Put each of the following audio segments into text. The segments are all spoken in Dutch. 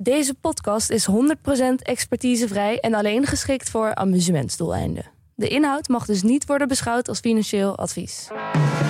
Deze podcast is 100% expertisevrij en alleen geschikt voor amusementsdoeleinden. De inhoud mag dus niet worden beschouwd als financieel advies.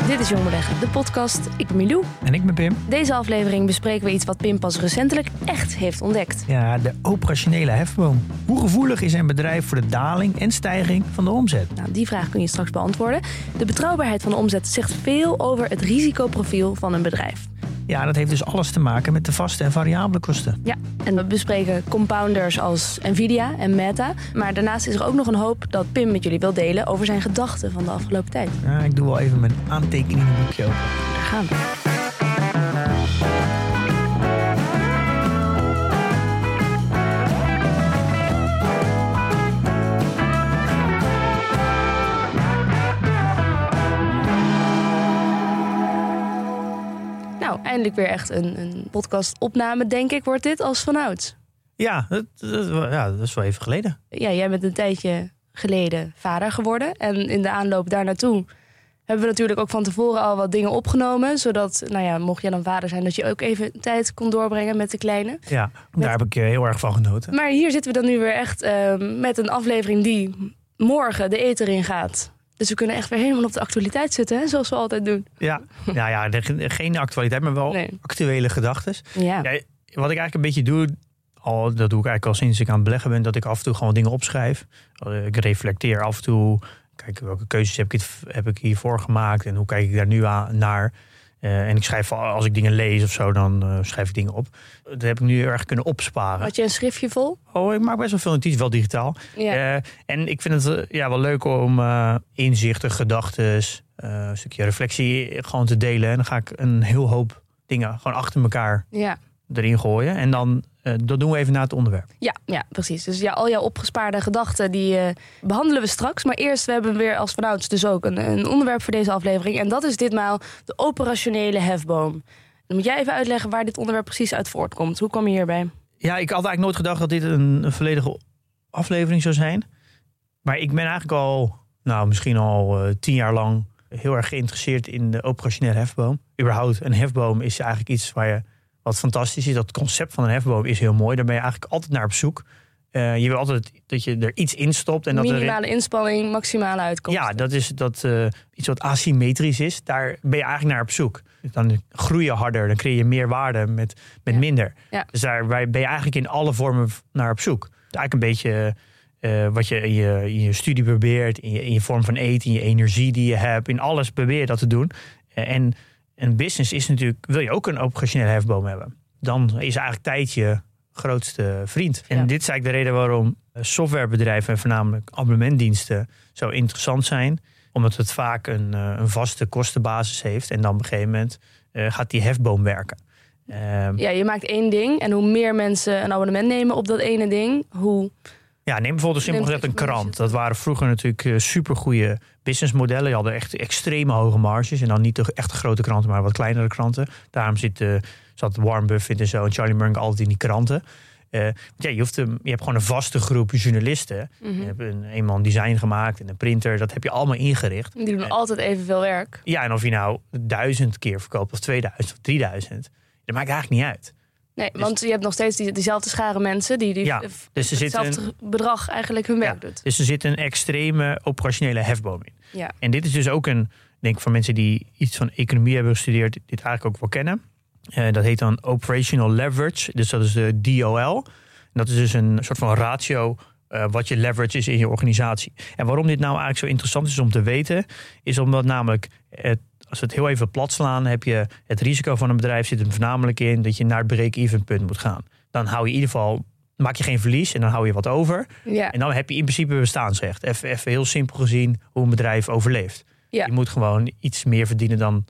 Dit is Jong Beleggen, de podcast. Ik ben Milou. En ik ben Pim. Deze aflevering bespreken we iets wat Pim pas recentelijk echt heeft ontdekt. Ja, de operationele hefboom. Hoe gevoelig is een bedrijf voor de daling en stijging van de omzet? Nou, die vraag kun je straks beantwoorden. De betrouwbaarheid van de omzet zegt veel over het risicoprofiel van een bedrijf. Ja, dat heeft dus alles te maken met de vaste en variabele kosten. Ja, en we bespreken compounders als Nvidia en Meta. Maar daarnaast is er ook nog een hoop dat Pim met jullie wil delen over zijn gedachten van de afgelopen tijd. Ja, ik doe wel even mijn aantekeningenboekje open. Daar gaan we. Nou, eindelijk weer echt een, een podcastopname, denk ik, wordt dit als vanouds. Ja dat, dat- ja, dat is wel even geleden. Ja, jij bent een tijdje geleden vader geworden. En in de aanloop daar naartoe hebben we natuurlijk ook van tevoren al wat dingen opgenomen. Zodat, nou ja, mocht jij dan vader zijn, dat je ook even tijd kon doorbrengen met de kleine. Ja, daar heb ik eh, heel erg van genoten. Maar hier zitten we dan nu weer echt eh, met een aflevering die morgen de eter in gaat. Dus we kunnen echt weer helemaal op de actualiteit zitten, hè, zoals we altijd doen. Ja, ja, ja geen actualiteit, maar wel Nee. actuele gedachten. Ja, Ja, wat ik eigenlijk een beetje doe, al, dat doe ik eigenlijk al sinds ik aan het beleggen ben, dat ik af en toe gewoon dingen opschrijf. Ik reflecteer af en toe, kijk welke keuzes heb ik, het, heb ik hiervoor gemaakt en hoe kijk ik daar nu aan, naar. Eh, en ik schrijf, als ik dingen lees of zo, dan eh, schrijf ik dingen op. Dat heb ik nu heel erg kunnen opsparen. had je een schriftje vol? Oh, ik maak best wel veel notities, wel digitaal. Ja. Eh, en ik vind het ja, wel leuk om inzichten, gedachten, een stukje reflectie gewoon te delen. En dan ga ik een heel hoop dingen gewoon achter elkaar ja. erin gooien. En dan, dat doen we even na het onderwerp. Ja, ja, precies. Dus ja, al jouw opgespaarde gedachten die eh, behandelen we straks. Maar eerst, we hebben weer als vanouds dus ook een, een onderwerp voor deze aflevering. En dat is ditmaal de operationele hefboom. Dan moet jij even uitleggen waar dit onderwerp precies uit voortkomt. Hoe kwam je hierbij? Ja, ik had eigenlijk nooit gedacht dat dit een, een volledige aflevering zou zijn. Maar ik ben eigenlijk al, nou misschien al eh, tien jaar lang heel erg geïnteresseerd in de operationele hefboom. Überhaupt, een hefboom is eigenlijk iets waar je, wat fantastisch is. Dat concept van een hefboom is heel mooi. Daar ben je eigenlijk altijd naar op zoek. Eh, je wil altijd dat je er iets in stopt. En dat er Minimale inspanning, maximale uitkomst. ja, dat is dat, eh, iets wat asymmetrisch is. Daar ben je eigenlijk naar op zoek. Dan groei je harder, dan creëer je meer waarde met, met Ja. minder. Ja. Dus daar ben je eigenlijk in alle vormen naar op zoek. Eigenlijk een beetje eh, wat je in, je in je studie probeert, in je, in je vorm van eten, in je energie die je hebt. In alles probeer je dat te doen. En een business is natuurlijk, wil je ook een operationele hefboom hebben. Dan is eigenlijk tijd je grootste vriend. En Ja. dit is eigenlijk de reden waarom eh, softwarebedrijven en voornamelijk abonnementdiensten zo interessant zijn. Omdat het vaak een, eh, een vaste kostenbasis heeft. En dan op een gegeven moment eh, gaat die hefboom werken. Ehm, Ja, je maakt één ding. En hoe meer mensen een abonnement nemen op dat ene ding, hoe... Ja, neem bijvoorbeeld simpel gezegd een krant. Dat waren vroeger natuurlijk super supergoeie businessmodellen. Die hadden echt extreme hoge marges. En dan niet de echte grote kranten, maar wat kleinere kranten. Daarom zit, eh, zat Warren Buffett en zo en Charlie Munger altijd in die kranten. Eh, want ja, je, hoeft een, je hebt gewoon een vaste groep journalisten. Mhm. Je hebt een, eenmaal een design gemaakt en een printer. Dat heb je allemaal ingericht. Die doen altijd evenveel werk. Ja, en of je nou duizend keer verkoopt of 2000 of 3000. Dat maakt eigenlijk niet uit. Nee, want je hebt nog steeds die, diezelfde schare mensen die, die Ja, dus er hetzelfde bedrag eigenlijk hun werk Ja, doet. Dus er zit een extreme operationele hefboom in. Ja. En dit is dus ook een, denk ik, voor mensen die iets van economie hebben gestudeerd, dit eigenlijk ook wel kennen. Eh, dat heet dan operational leverage. Dus dat is de DOL. En dat is dus een soort van ratio eh, wat je leverage is in je organisatie. En waarom dit nou eigenlijk zo interessant is om te weten, is omdat namelijk het, als we het heel even plat slaan, heb je het risico van een bedrijf zit er voornamelijk in dat je naar het break-even punt moet gaan. Dan hou je in ieder geval, maak je geen verlies en dan hou je wat over. Ja. En dan heb je in principe bestaansrecht. Even, even heel simpel gezien hoe een bedrijf overleeft. Ja. Je moet gewoon iets meer verdienen dan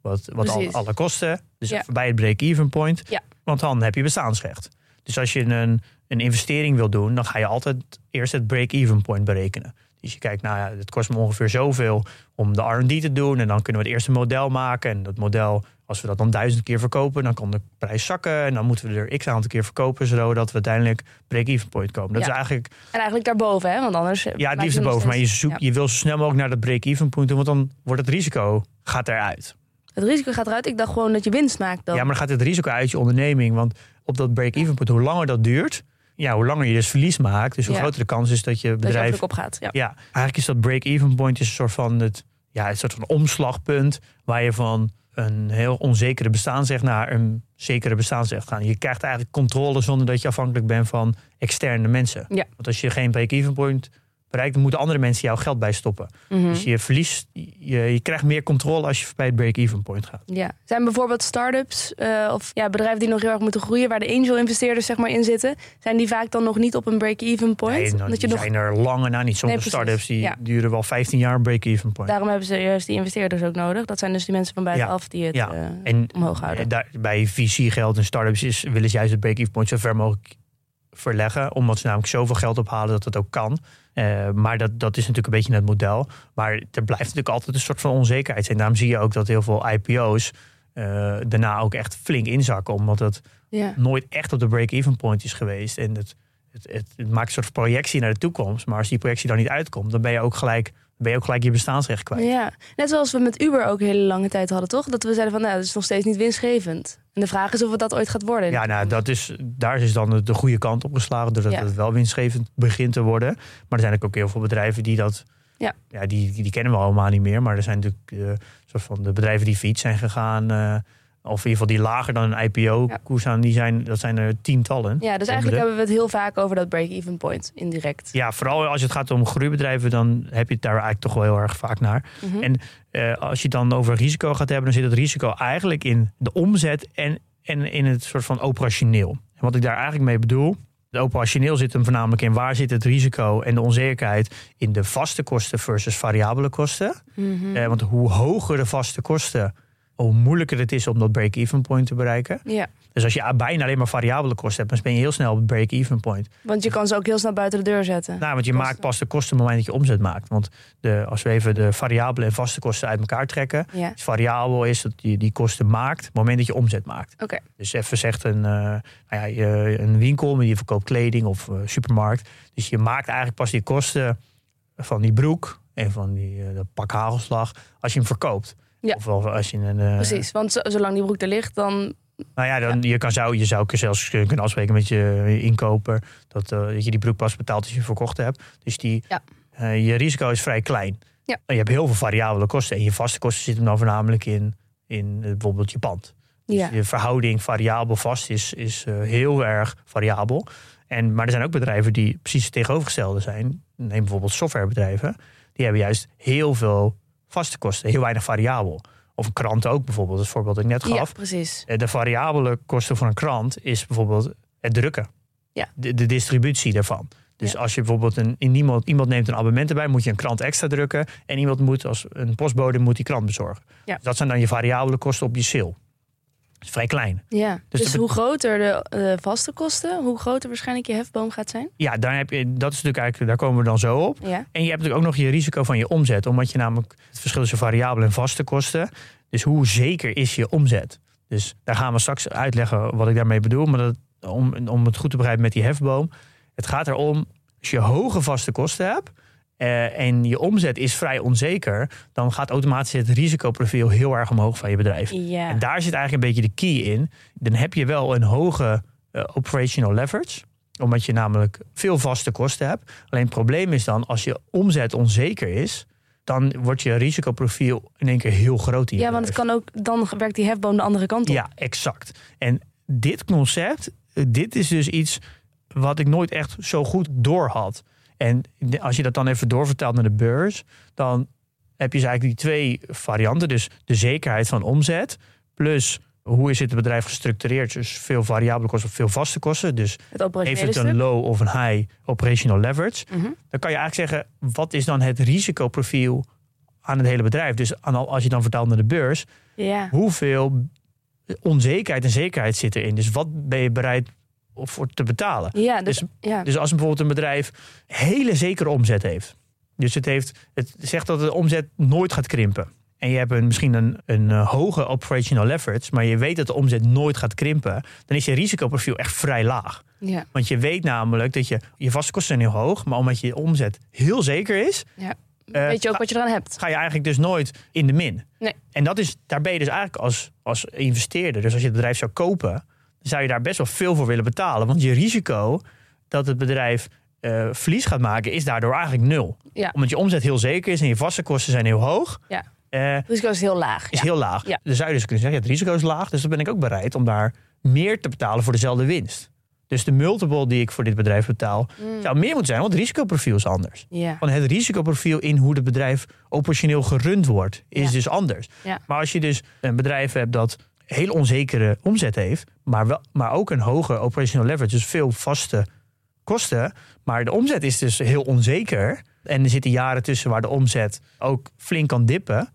wat, wat al, alle kosten. Dus Ja. bij het break-even point. Want dan heb je bestaansrecht. Dus als je een, een investering wil doen, dan ga je altijd eerst het break-even point berekenen. Dus je kijkt, nou ja, het kost me ongeveer zoveel om de R&D te doen. En dan kunnen we het eerste model maken. En dat model, als we dat dan duizend keer verkopen, dan kan de prijs zakken. En dan moeten we er x aantal keer verkopen, zodat we uiteindelijk break-even point komen. Dat Ja. is eigenlijk En eigenlijk daarboven, hè? Want anders. ja, het liefst erboven. Maar je, zoekt, je wil zo snel mogelijk naar dat break-even punt doen. Want dan wordt het risico gaat eruit. Het risico gaat eruit. Ik dacht gewoon dat je winst maakt dan. Ja, maar dan gaat het risico uit je onderneming. Want op dat break-even point, hoe langer dat duurt, ja, hoe langer je dus verlies maakt, dus hoe Ja. groter de kans is dat je Dat je bedrijf. ook opgaat. Ja. Ja, eigenlijk is dat break-even point is een soort van het, ja, een soort van omslagpunt waar je van een heel onzekere bestaansrecht naar een zekere bestaansrecht gaat. Je krijgt eigenlijk controle zonder dat je afhankelijk bent van externe mensen. Ja. Want als je geen break-even point bereikt, dan moeten andere mensen jouw geld bijstoppen. Mhm. Dus je verliest, je, je krijgt meer controle als je bij het break-even point gaat. Ja. Zijn bijvoorbeeld start-ups eh, of ja, bedrijven die nog heel erg moeten groeien, waar de angel-investeerders zeg maar in zitten, zijn die vaak dan nog niet op een break-even point? Nee, nou, je nog, zijn er lange na niet. Sommige Nee, precies. start-ups die Ja. duren wel 15 jaar een break-even point. daarom hebben ze juist die investeerders ook nodig. Dat zijn dus die mensen van buitenaf die het Ja. eh, En omhoog houden. eh, daar, bij VC-geld en start-ups is, willen ze juist het break-even point zo ver mogelijk verleggen. Omdat ze namelijk zoveel geld ophalen dat het ook kan. Eh, maar dat, dat is natuurlijk een beetje het model. Maar er blijft natuurlijk altijd een soort van onzekerheid zijn. Daarom zie je ook dat heel veel IPO's eh, daarna ook echt flink inzakken. Omdat het ja. nooit echt op de break-even point is geweest. En het, het, het, het maakt een soort projectie naar de toekomst. Maar als die projectie dan niet uitkomt, dan ben je ook gelijk, ben je, ook gelijk je bestaansrecht kwijt. ja, net zoals we met Uber ook hele lange tijd hadden, toch? Dat we zeiden van, nou, dat is nog steeds niet winstgevend. En de vraag is of het dat ooit gaat worden. Ja, nou, dat is, daar is dan de goede kant op geslagen. Doordat Ja. het wel winstgevend begint te worden. Maar er zijn ook heel veel bedrijven die dat. Ja. Ja, die, die, die kennen we allemaal niet meer. Maar er zijn natuurlijk eh, soort van de bedrijven die fiets zijn gegaan. eh, of in ieder geval die lager dan een IPO-koers aan. Die zijn, dat zijn er tientallen. Ja, dus eigenlijk hebben we het heel vaak over dat break-even point, indirect. Ja, vooral als het gaat om groeibedrijven, dan heb je het daar eigenlijk toch wel heel erg vaak naar. Mhm. En eh, als je het dan over risico gaat hebben, dan zit het risico eigenlijk in de omzet en, en in het soort van operationeel. En wat ik daar eigenlijk mee bedoel, de operationeel zit hem voornamelijk in waar zit het risico en de onzekerheid in de vaste kosten versus variabele kosten. Mhm. Eh, want hoe hoger de vaste kosten, hoe moeilijker het is om dat break-even point te bereiken. Ja, Dus als je bijna alleen maar variabele kosten hebt, dan ben je heel snel op het break-even point. want je kan ze ook heel snel buiten de deur zetten. Nou, want je Kosten. maakt pas de kosten op het moment dat je omzet maakt. Want de, als we even de variabele en vaste kosten uit elkaar trekken. Ja, variabel is dat je die kosten maakt op het moment dat je omzet maakt. oké. Dus even zegt een, eh, nou ja, je- een winkel, maar die verkoopt kleding of eh, supermarkt. Dus je maakt eigenlijk pas die kosten van die broek en van die eh, dat pak hagelslag als je hem verkoopt. Ja. Of als je een. eh, Precies, want zo- zolang die broek er ligt, dan... Nou ja, dan, Je, kan, zou, je zou zelfs kunnen afspreken met je inkoper dat, eh, dat je die broek pas betaalt als je hem verkocht hebt. Dus die, Ja. eh, je risico is vrij klein. Ja. Je hebt heel veel variabele kosten. En je vaste kosten zitten dan voornamelijk in, in bijvoorbeeld je pand. Dus Ja, je verhouding variabel-vast is, is heel erg variabel. En, maar er zijn ook bedrijven die precies het tegenovergestelde zijn. Neem bijvoorbeeld softwarebedrijven. Die hebben juist heel veel vaste kosten, heel weinig variabel. Of een krant ook bijvoorbeeld, dat is voorbeeld dat ik net ja gaf. precies. Eh, De variabele kosten van een krant is bijvoorbeeld het drukken. Ja. De, de distributie daarvan. Dus Ja. als je bijvoorbeeld een, in iemand, iemand neemt een abonnement erbij, moet je een krant extra drukken. En iemand moet als een postbode moet die krant bezorgen. Ja. Dus dat zijn dan je variabele kosten op je sale. Is vrij klein. Ja, Dus dus, hoe groter de eh, vaste kosten, hoe groter waarschijnlijk je hefboom gaat zijn? Ja, daar, heb je, dat is natuurlijk eigenlijk, daar komen we dan zo op. Ja, En je hebt natuurlijk ook nog je risico van je omzet. Omdat je namelijk het verschil tussen variabele en vaste kosten. Dus hoe zeker is je omzet? Dus daar gaan we straks uitleggen wat ik daarmee bedoel. Maar dat, om, om het goed te begrijpen met die hefboom. Het gaat erom, als je hoge vaste kosten hebt. Eh, en je omzet is vrij onzeker. Dan gaat automatisch het risicoprofiel heel erg omhoog van je bedrijf. ja. En daar zit eigenlijk een beetje de key in. Dan heb je wel een hoge eh, operational leverage. Omdat je namelijk veel vaste kosten hebt. Alleen het probleem is dan, als je omzet onzeker is... dan wordt je risicoprofiel in één keer heel groot in ja want het kan ook, dan werkt die hefboom de andere kant op. Ja, exact. En dit concept, eh, dit is dus iets wat ik nooit echt zo goed door had. En als je dat dan even doorvertaalt naar de beurs, dan heb je dus eigenlijk die twee varianten. Dus de zekerheid van omzet, plus hoe is het bedrijf gestructureerd. Dus veel variabele kosten of veel vaste kosten. Dus Het heeft het een low of een high operational leverage. Mhm. Dan kan je eigenlijk zeggen, wat is dan het risicoprofiel aan het hele bedrijf? Dus als je dan vertaalt naar de beurs, hoeveel onzekerheid en zekerheid zit erin? Dus wat ben je bereid voor te betalen? Ja, dus, Dus- ja. Dus als bijvoorbeeld een bedrijf hele zekere omzet heeft. Dus het, heeft, het zegt dat de omzet nooit gaat krimpen. En je hebt een, misschien een, een eh, hoge operational leverage, maar je weet dat de omzet nooit gaat krimpen, dan is je risicoprofiel echt vrij laag. ja. Want je weet namelijk dat je, je vaste kosten zijn heel hoog, maar omdat je omzet heel zeker is, Ja. eh, Weet je ook wat je eraan hebt? ga je eigenlijk dus nooit in de min. Nee. En dat is, daar ben je dus eigenlijk als, als investeerder. Dus als je het bedrijf zou kopen, zou je daar best wel veel voor willen betalen. Want je risico dat het bedrijf eh, verlies gaat maken, is daardoor eigenlijk nul. Ja. Omdat je omzet heel zeker is en je vaste kosten zijn heel hoog. Ja. eh, Het risico is heel laag. is ja. heel laag. Ja. Dan zou je dus kunnen zeggen, ja, het risico is laag. Dus dan ben ik ook bereid om daar meer te betalen voor dezelfde winst. Dus de multiple die ik voor dit bedrijf betaal, Mm. zou meer moeten zijn, want het risicoprofiel is anders. Ja. Van het risicoprofiel in hoe het bedrijf operationeel gerund wordt, is Ja. dus anders. Ja. Maar als je dus een bedrijf hebt dat heel onzekere omzet heeft, maar, wel, maar ook een hoge operational leverage, dus veel vaste kosten, maar de omzet is dus heel onzeker en er zitten jaren tussen waar de omzet ook flink kan dippen,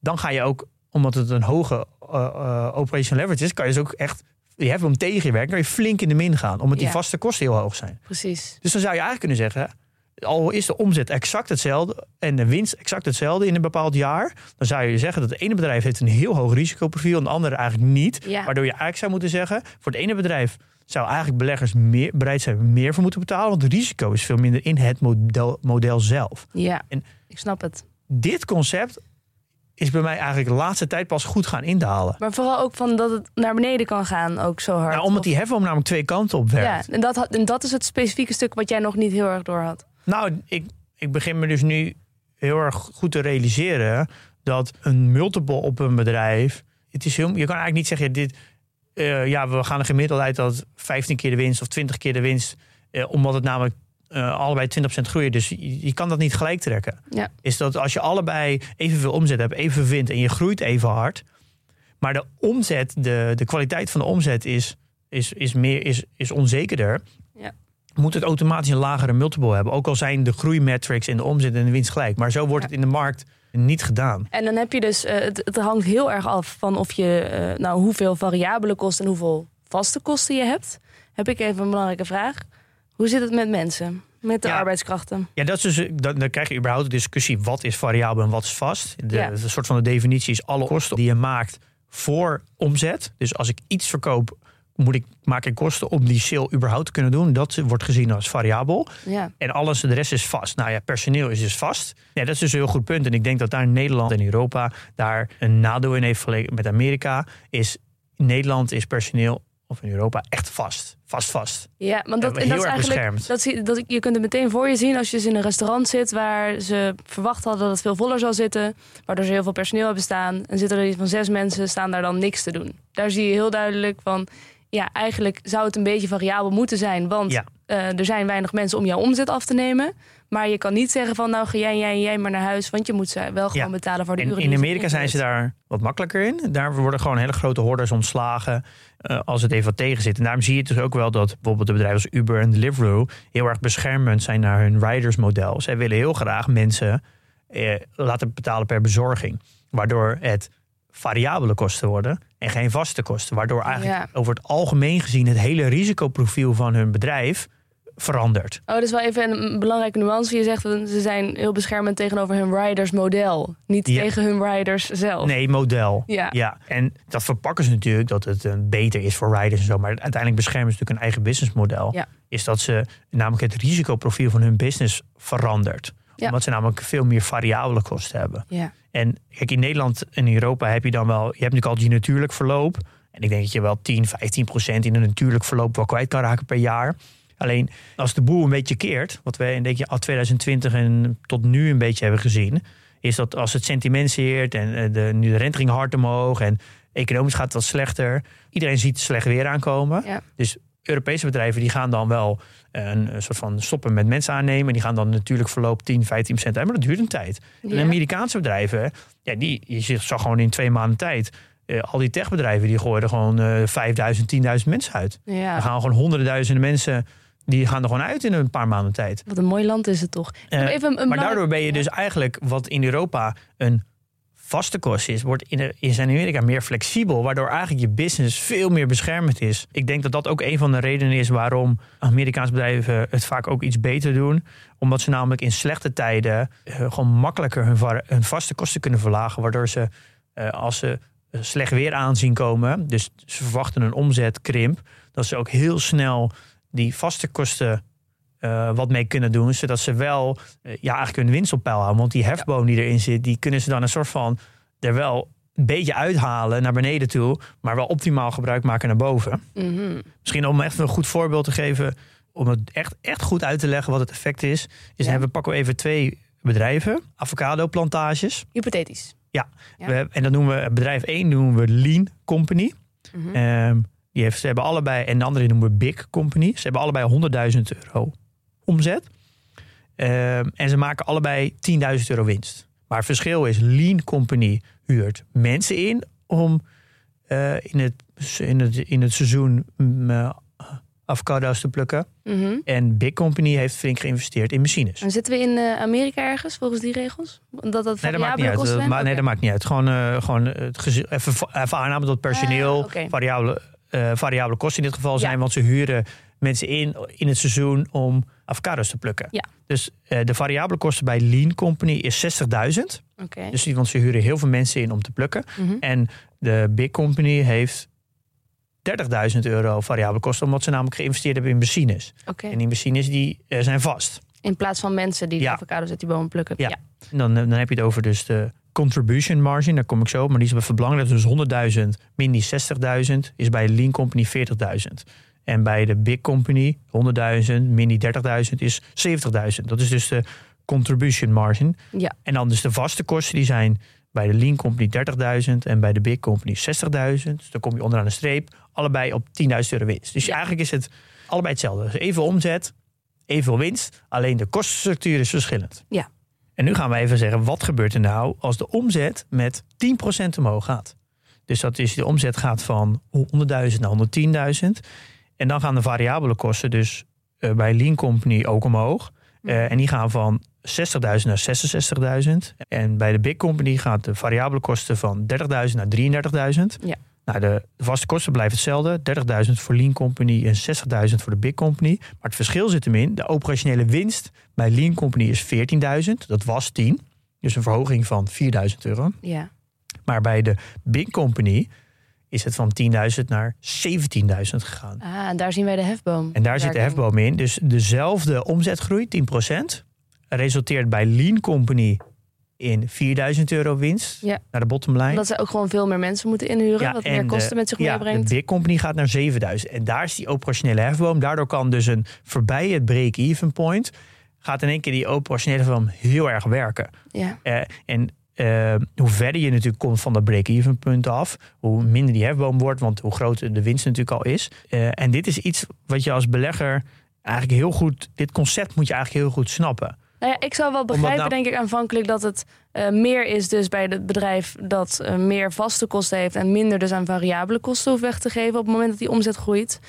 dan ga je ook, omdat het een hoge eh, eh, operational leverage is, kan je dus ook echt, je hebt hem tegen je werk, kan je flink in de min gaan, omdat die vaste kosten heel hoog zijn. Precies. Dus dan zou je eigenlijk kunnen zeggen, al is de omzet exact hetzelfde en de winst exact hetzelfde in een bepaald jaar, dan zou je zeggen dat het ene bedrijf heeft een heel hoog risicoprofiel en het andere eigenlijk niet. Ja. Waardoor je eigenlijk zou moeten zeggen, voor het ene bedrijf zou eigenlijk beleggers meer, bereid zijn meer voor moeten betalen, want het risico is veel minder in het model, model zelf. Ja. En- Ik snap het. Dit concept is bij mij eigenlijk de laatste tijd pas goed gaan indalen. Maar vooral ook van dat het naar beneden kan gaan, ook zo hard. Nou, omdat Of- die hefboom namelijk twee kanten op werkt. Ja, en dat, en dat is het specifieke stuk wat jij nog niet heel erg door had. Nou, ik, ik begin me dus nu heel erg goed te realiseren dat een multiple op een bedrijf. Het is heel, je kan eigenlijk niet zeggen, dit, eh, ja, we gaan er gemiddeld uit dat 15 keer de winst of 20 keer de winst, eh, omdat het namelijk eh, allebei 20% groeien. Dus je, je kan dat niet gelijk trekken. Ja. Is dat als je allebei evenveel omzet hebt, even vindt en je groeit even hard, maar de omzet, de, de kwaliteit van de omzet is, is, is, meer, is, is onzekerder. Moet het automatisch een lagere multiple hebben. Ook al zijn de groeimetrics en de omzet en de winst gelijk. Maar zo wordt het in de markt niet gedaan. En dan heb je dus, eh, het, het hangt heel erg af van of je, eh, nou, hoeveel variabele kosten en hoeveel vaste kosten je hebt. Heb ik even een belangrijke vraag. Hoe zit het met mensen? Met de Ja. arbeidskrachten? Ja, dat is dus, dan, dan krijg je überhaupt de discussie wat is variabel en wat is vast. De, Ja. de soort van de definitie is alle kosten die je maakt voor omzet. Dus als ik iets verkoop, moet ik, maak ik kosten om die sale überhaupt te kunnen doen. Dat wordt gezien als variabel. Ja. En alles, de rest is vast. Nou ja, personeel is dus vast. Ja, dat is dus een heel goed punt. En ik denk dat daar Nederland en Europa daar een nadeel in heeft vergeleken met Amerika. Is Nederland is personeel, of in Europa, echt vast. Vast, vast. Ja, want dat, En dat heel is erg eigenlijk. beschermd. Dat, zie- dat, je kunt het meteen voor je zien als je dus in een restaurant zit waar ze verwacht hadden dat het veel voller zou zitten. Waardoor ze heel veel personeel hebben staan. En zitten er iets van zes mensen, staan daar dan niks te doen. Daar zie je heel duidelijk van. Ja, eigenlijk zou het een beetje variabel moeten zijn. Want Ja. eh, er zijn weinig mensen om jouw omzet af te nemen. Maar je kan niet zeggen van nou ga jij, jij, jij maar naar huis. Want je moet ze wel gewoon Ja. betalen voor de En uren. in Amerika zijn ze daar wat makkelijker in. Daar worden gewoon hele grote hordes ontslagen eh, als het even wat tegen zit. En daarom zie je dus ook wel dat bijvoorbeeld de bedrijven als Uber en Deliveroo heel erg beschermend zijn naar hun ridersmodel. Zij willen heel graag mensen eh, laten betalen per bezorging. Waardoor het variabele kosten worden en geen vaste kosten. Waardoor eigenlijk Ja. over het algemeen gezien het hele risicoprofiel van hun bedrijf verandert. Oh, dat is wel even een belangrijke nuance. Je zegt dat ze zijn heel beschermend tegenover hun riders model. Niet Ja. tegen hun riders zelf. Nee, model. Ja. ja. En dat verpakken ze natuurlijk dat het een beter is voor riders en zo. Maar uiteindelijk beschermen ze natuurlijk een eigen businessmodel. Ja. Is dat ze namelijk het risicoprofiel van hun business verandert. Omdat ze namelijk veel meer variabele kosten hebben. Ja. En kijk, in Nederland en Europa heb je dan wel... Je hebt natuurlijk al die natuurlijk verloop. En ik denk dat je wel 10, 15 procent in een natuurlijk verloop wel kwijt kan raken per jaar. Alleen als de boel een beetje keert, wat we in denk je, al 2020 en tot nu een beetje hebben gezien, is dat als het sentiment zeert en eh, de, nu de rente ging hard omhoog en economisch gaat het wat slechter. Iedereen ziet slecht weer aankomen. Ja. Dus Europese bedrijven die gaan dan wel een, een soort van stoppen met mensen aannemen. Die gaan dan natuurlijk verloop 10, 15 procent uit, maar dat duurt een tijd. En Ja. Amerikaanse bedrijven, ja, die, je zag gewoon in twee maanden tijd. eh, al die techbedrijven die gooien er gewoon eh 5000, 10.000 mensen uit. Er gaan gewoon honderden duizenden mensen. Die gaan er gewoon uit in een paar maanden tijd. Wat een mooi land is het toch. Eh, even een maar daardoor ben je dus eigenlijk wat in Europa een vaste kost is, wordt in, de, in Amerika meer flexibel, waardoor eigenlijk je business veel meer beschermd is. Ik denk dat dat ook een van de redenen is waarom Amerikaanse bedrijven het vaak ook iets beter doen. Omdat ze namelijk in slechte tijden eh, gewoon makkelijker hun, hun vaste kosten kunnen verlagen, waardoor ze eh, als ze slecht weer aanzien komen, dus ze verwachten een omzetkrimp, dat ze ook heel snel die vaste kosten eh, wat mee kunnen doen. Zodat ze wel eh, ja, eigenlijk hun winst op peil houden. Want die hefboom die erin zit, die kunnen ze dan een soort van er wel een beetje uithalen naar beneden toe, maar wel optimaal gebruik maken naar boven. Mhm. Misschien om echt een goed voorbeeld te geven, om het echt, echt goed uit te leggen wat het effect is, is Ja. hebben, pakken we even twee bedrijven, avocado plantages. Hypothetisch. Ja. We, en dan noemen we bedrijf 1 noemen we Lean Company. Mhm. Ehm, die heeft, ze hebben allebei, en de andere noemen we Big Company. Ze hebben allebei 100.000 euro omzet. Ehm, en ze maken allebei 10.000 euro winst. Maar het verschil is, Lean Company huurt mensen in om eh, in, het, in, het, in het seizoen avocado's te plukken. Mhm. En Big Company heeft flink geïnvesteerd in machines. En zitten we in eh, Amerika ergens volgens die regels? Dat dat Nee, dat maakt niet uit. Dat nee, dat maakt niet uit. Gewoon, gewoon het even, even aannamen dat personeel Ah, variabele, variabele kosten in dit geval zijn. Ja. Want ze huren mensen in in het seizoen om avocados te plukken. Ja. Dus eh, de variabele kosten bij Lean Company is 60.000. Oké. Dus die- want ze huren heel veel mensen in om te plukken. Mhm. En de Big Company heeft 30.000 euro variabele kosten. Omdat ze namelijk geïnvesteerd hebben in machines. Oké. En die machines die, eh, zijn vast. In plaats van mensen die de Ja. avocados uit die bomen plukken. Ja. Dan, eh, dan heb je het over dus de contribution margin. Daar kom ik zo op. Maar die is belangrijk. Dus 100.000 min die 60.000 is bij Lean Company 40.000. En bij de Big Company 100.000 min die 30.000 is 70.000. Dat is dus de contribution margin. Ja. En dan dus de vaste kosten die zijn bij de Lean Company 30.000 en bij de Big Company 60.000. Dus dan kom je onderaan de streep. Allebei op 10.000 euro winst. Dus Ja. eigenlijk is het allebei hetzelfde. Dus evenveel omzet, evenveel winst. Alleen de kostenstructuur is verschillend. En nu gaan we even zeggen, wat gebeurt er nou als de omzet met 10% omhoog gaat? Dus dat is, de omzet gaat van 100.000 naar 110.000. En dan gaan de variabele kosten dus eh, bij Lean Company ook omhoog. Eh, en die gaan van 60.000 naar 66.000. En bij de Big Company gaat de variabele kosten van 30.000 naar 33.000. Ja. Nou, de, de vaste kosten blijven hetzelfde. 30.000 voor Lean Company en 60.000 voor de Big Company. Maar het verschil zit hem in. De operationele winst bij Lean Company is 14.000. Dat was 10. Dus een verhoging van 4.000 euro. Ja. Maar bij de Big Company is het van 10.000 naar 17.000 gegaan. Ah, en daar zien wij de hefboom. En daar zit de hefboom in. Dus dezelfde omzetgroei, 10%, resulteert bij Lean Company in 4000 euro winst Ja. naar de bottomline. Omdat ze ook gewoon veel meer mensen moeten inhuren. Ja, wat meer de- kosten met zich ja, meebrengt. de Big Company gaat naar 7000. En daar is die operationele hefboom. Daardoor kan dus een voorbij het break-even point... gaat in één keer die operationele hefboom heel erg werken. Ja. Eh, en eh, hoe verder je natuurlijk komt van dat break-even punt af, hoe minder die hefboom wordt, want hoe groter de winst natuurlijk al is. Eh, en dit is iets wat je als belegger eigenlijk heel goed, dit concept moet je eigenlijk heel goed snappen. Nou ja, ik zou wel begrijpen, nou- denk ik, aanvankelijk dat het eh, meer is dus bij het bedrijf dat meer vaste kosten heeft en minder dus aan variabele kosten hoeft weg te geven op het moment dat die omzet groeit.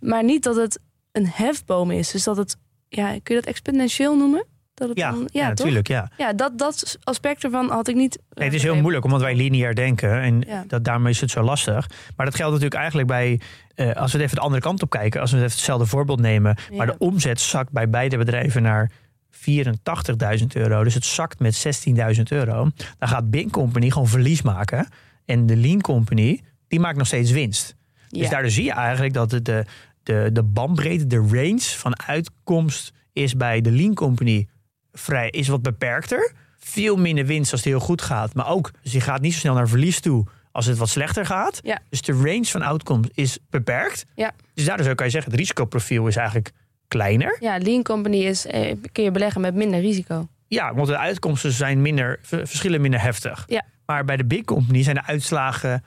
Maar niet dat het een hefboom is. Dus dat het, ja, kun je dat exponentieel noemen? Dat het Ja, dan- ja, natuurlijk. Ja. Ja, dat, dat aspect ervan had ik niet. Nee, het is heel moeilijk omdat wij lineair denken en Ja. dat, daarmee is het zo lastig. Maar dat geldt natuurlijk eigenlijk bij, eh, als we het even de andere kant op kijken, als we even hetzelfde voorbeeld nemen, maar de omzet zakt bij beide bedrijven naar 84.000 euro, dus het zakt met 16.000 euro, dan gaat Bing Company gewoon verlies maken en de Lean Company, die maakt nog steeds winst. Dus daardoor zie je eigenlijk dat het de, de, de bandbreedte, de range van uitkomst is bij de Lean Company vrij, is wat beperkter. Veel minder winst als het heel goed gaat. Maar ook, dus je gaat niet zo snel naar verlies toe als het wat slechter gaat. Ja. Dus de range van outcomes is beperkt. Ja. Dus daardoor zou kan je zeggen, het risicoprofiel is eigenlijk kleiner. Ja, Lean Company is, eh, kun je beleggen met minder risico. Ja, want de uitkomsten zijn minder, verschillen minder heftig. Ja. Maar bij de big company zijn de uitslagen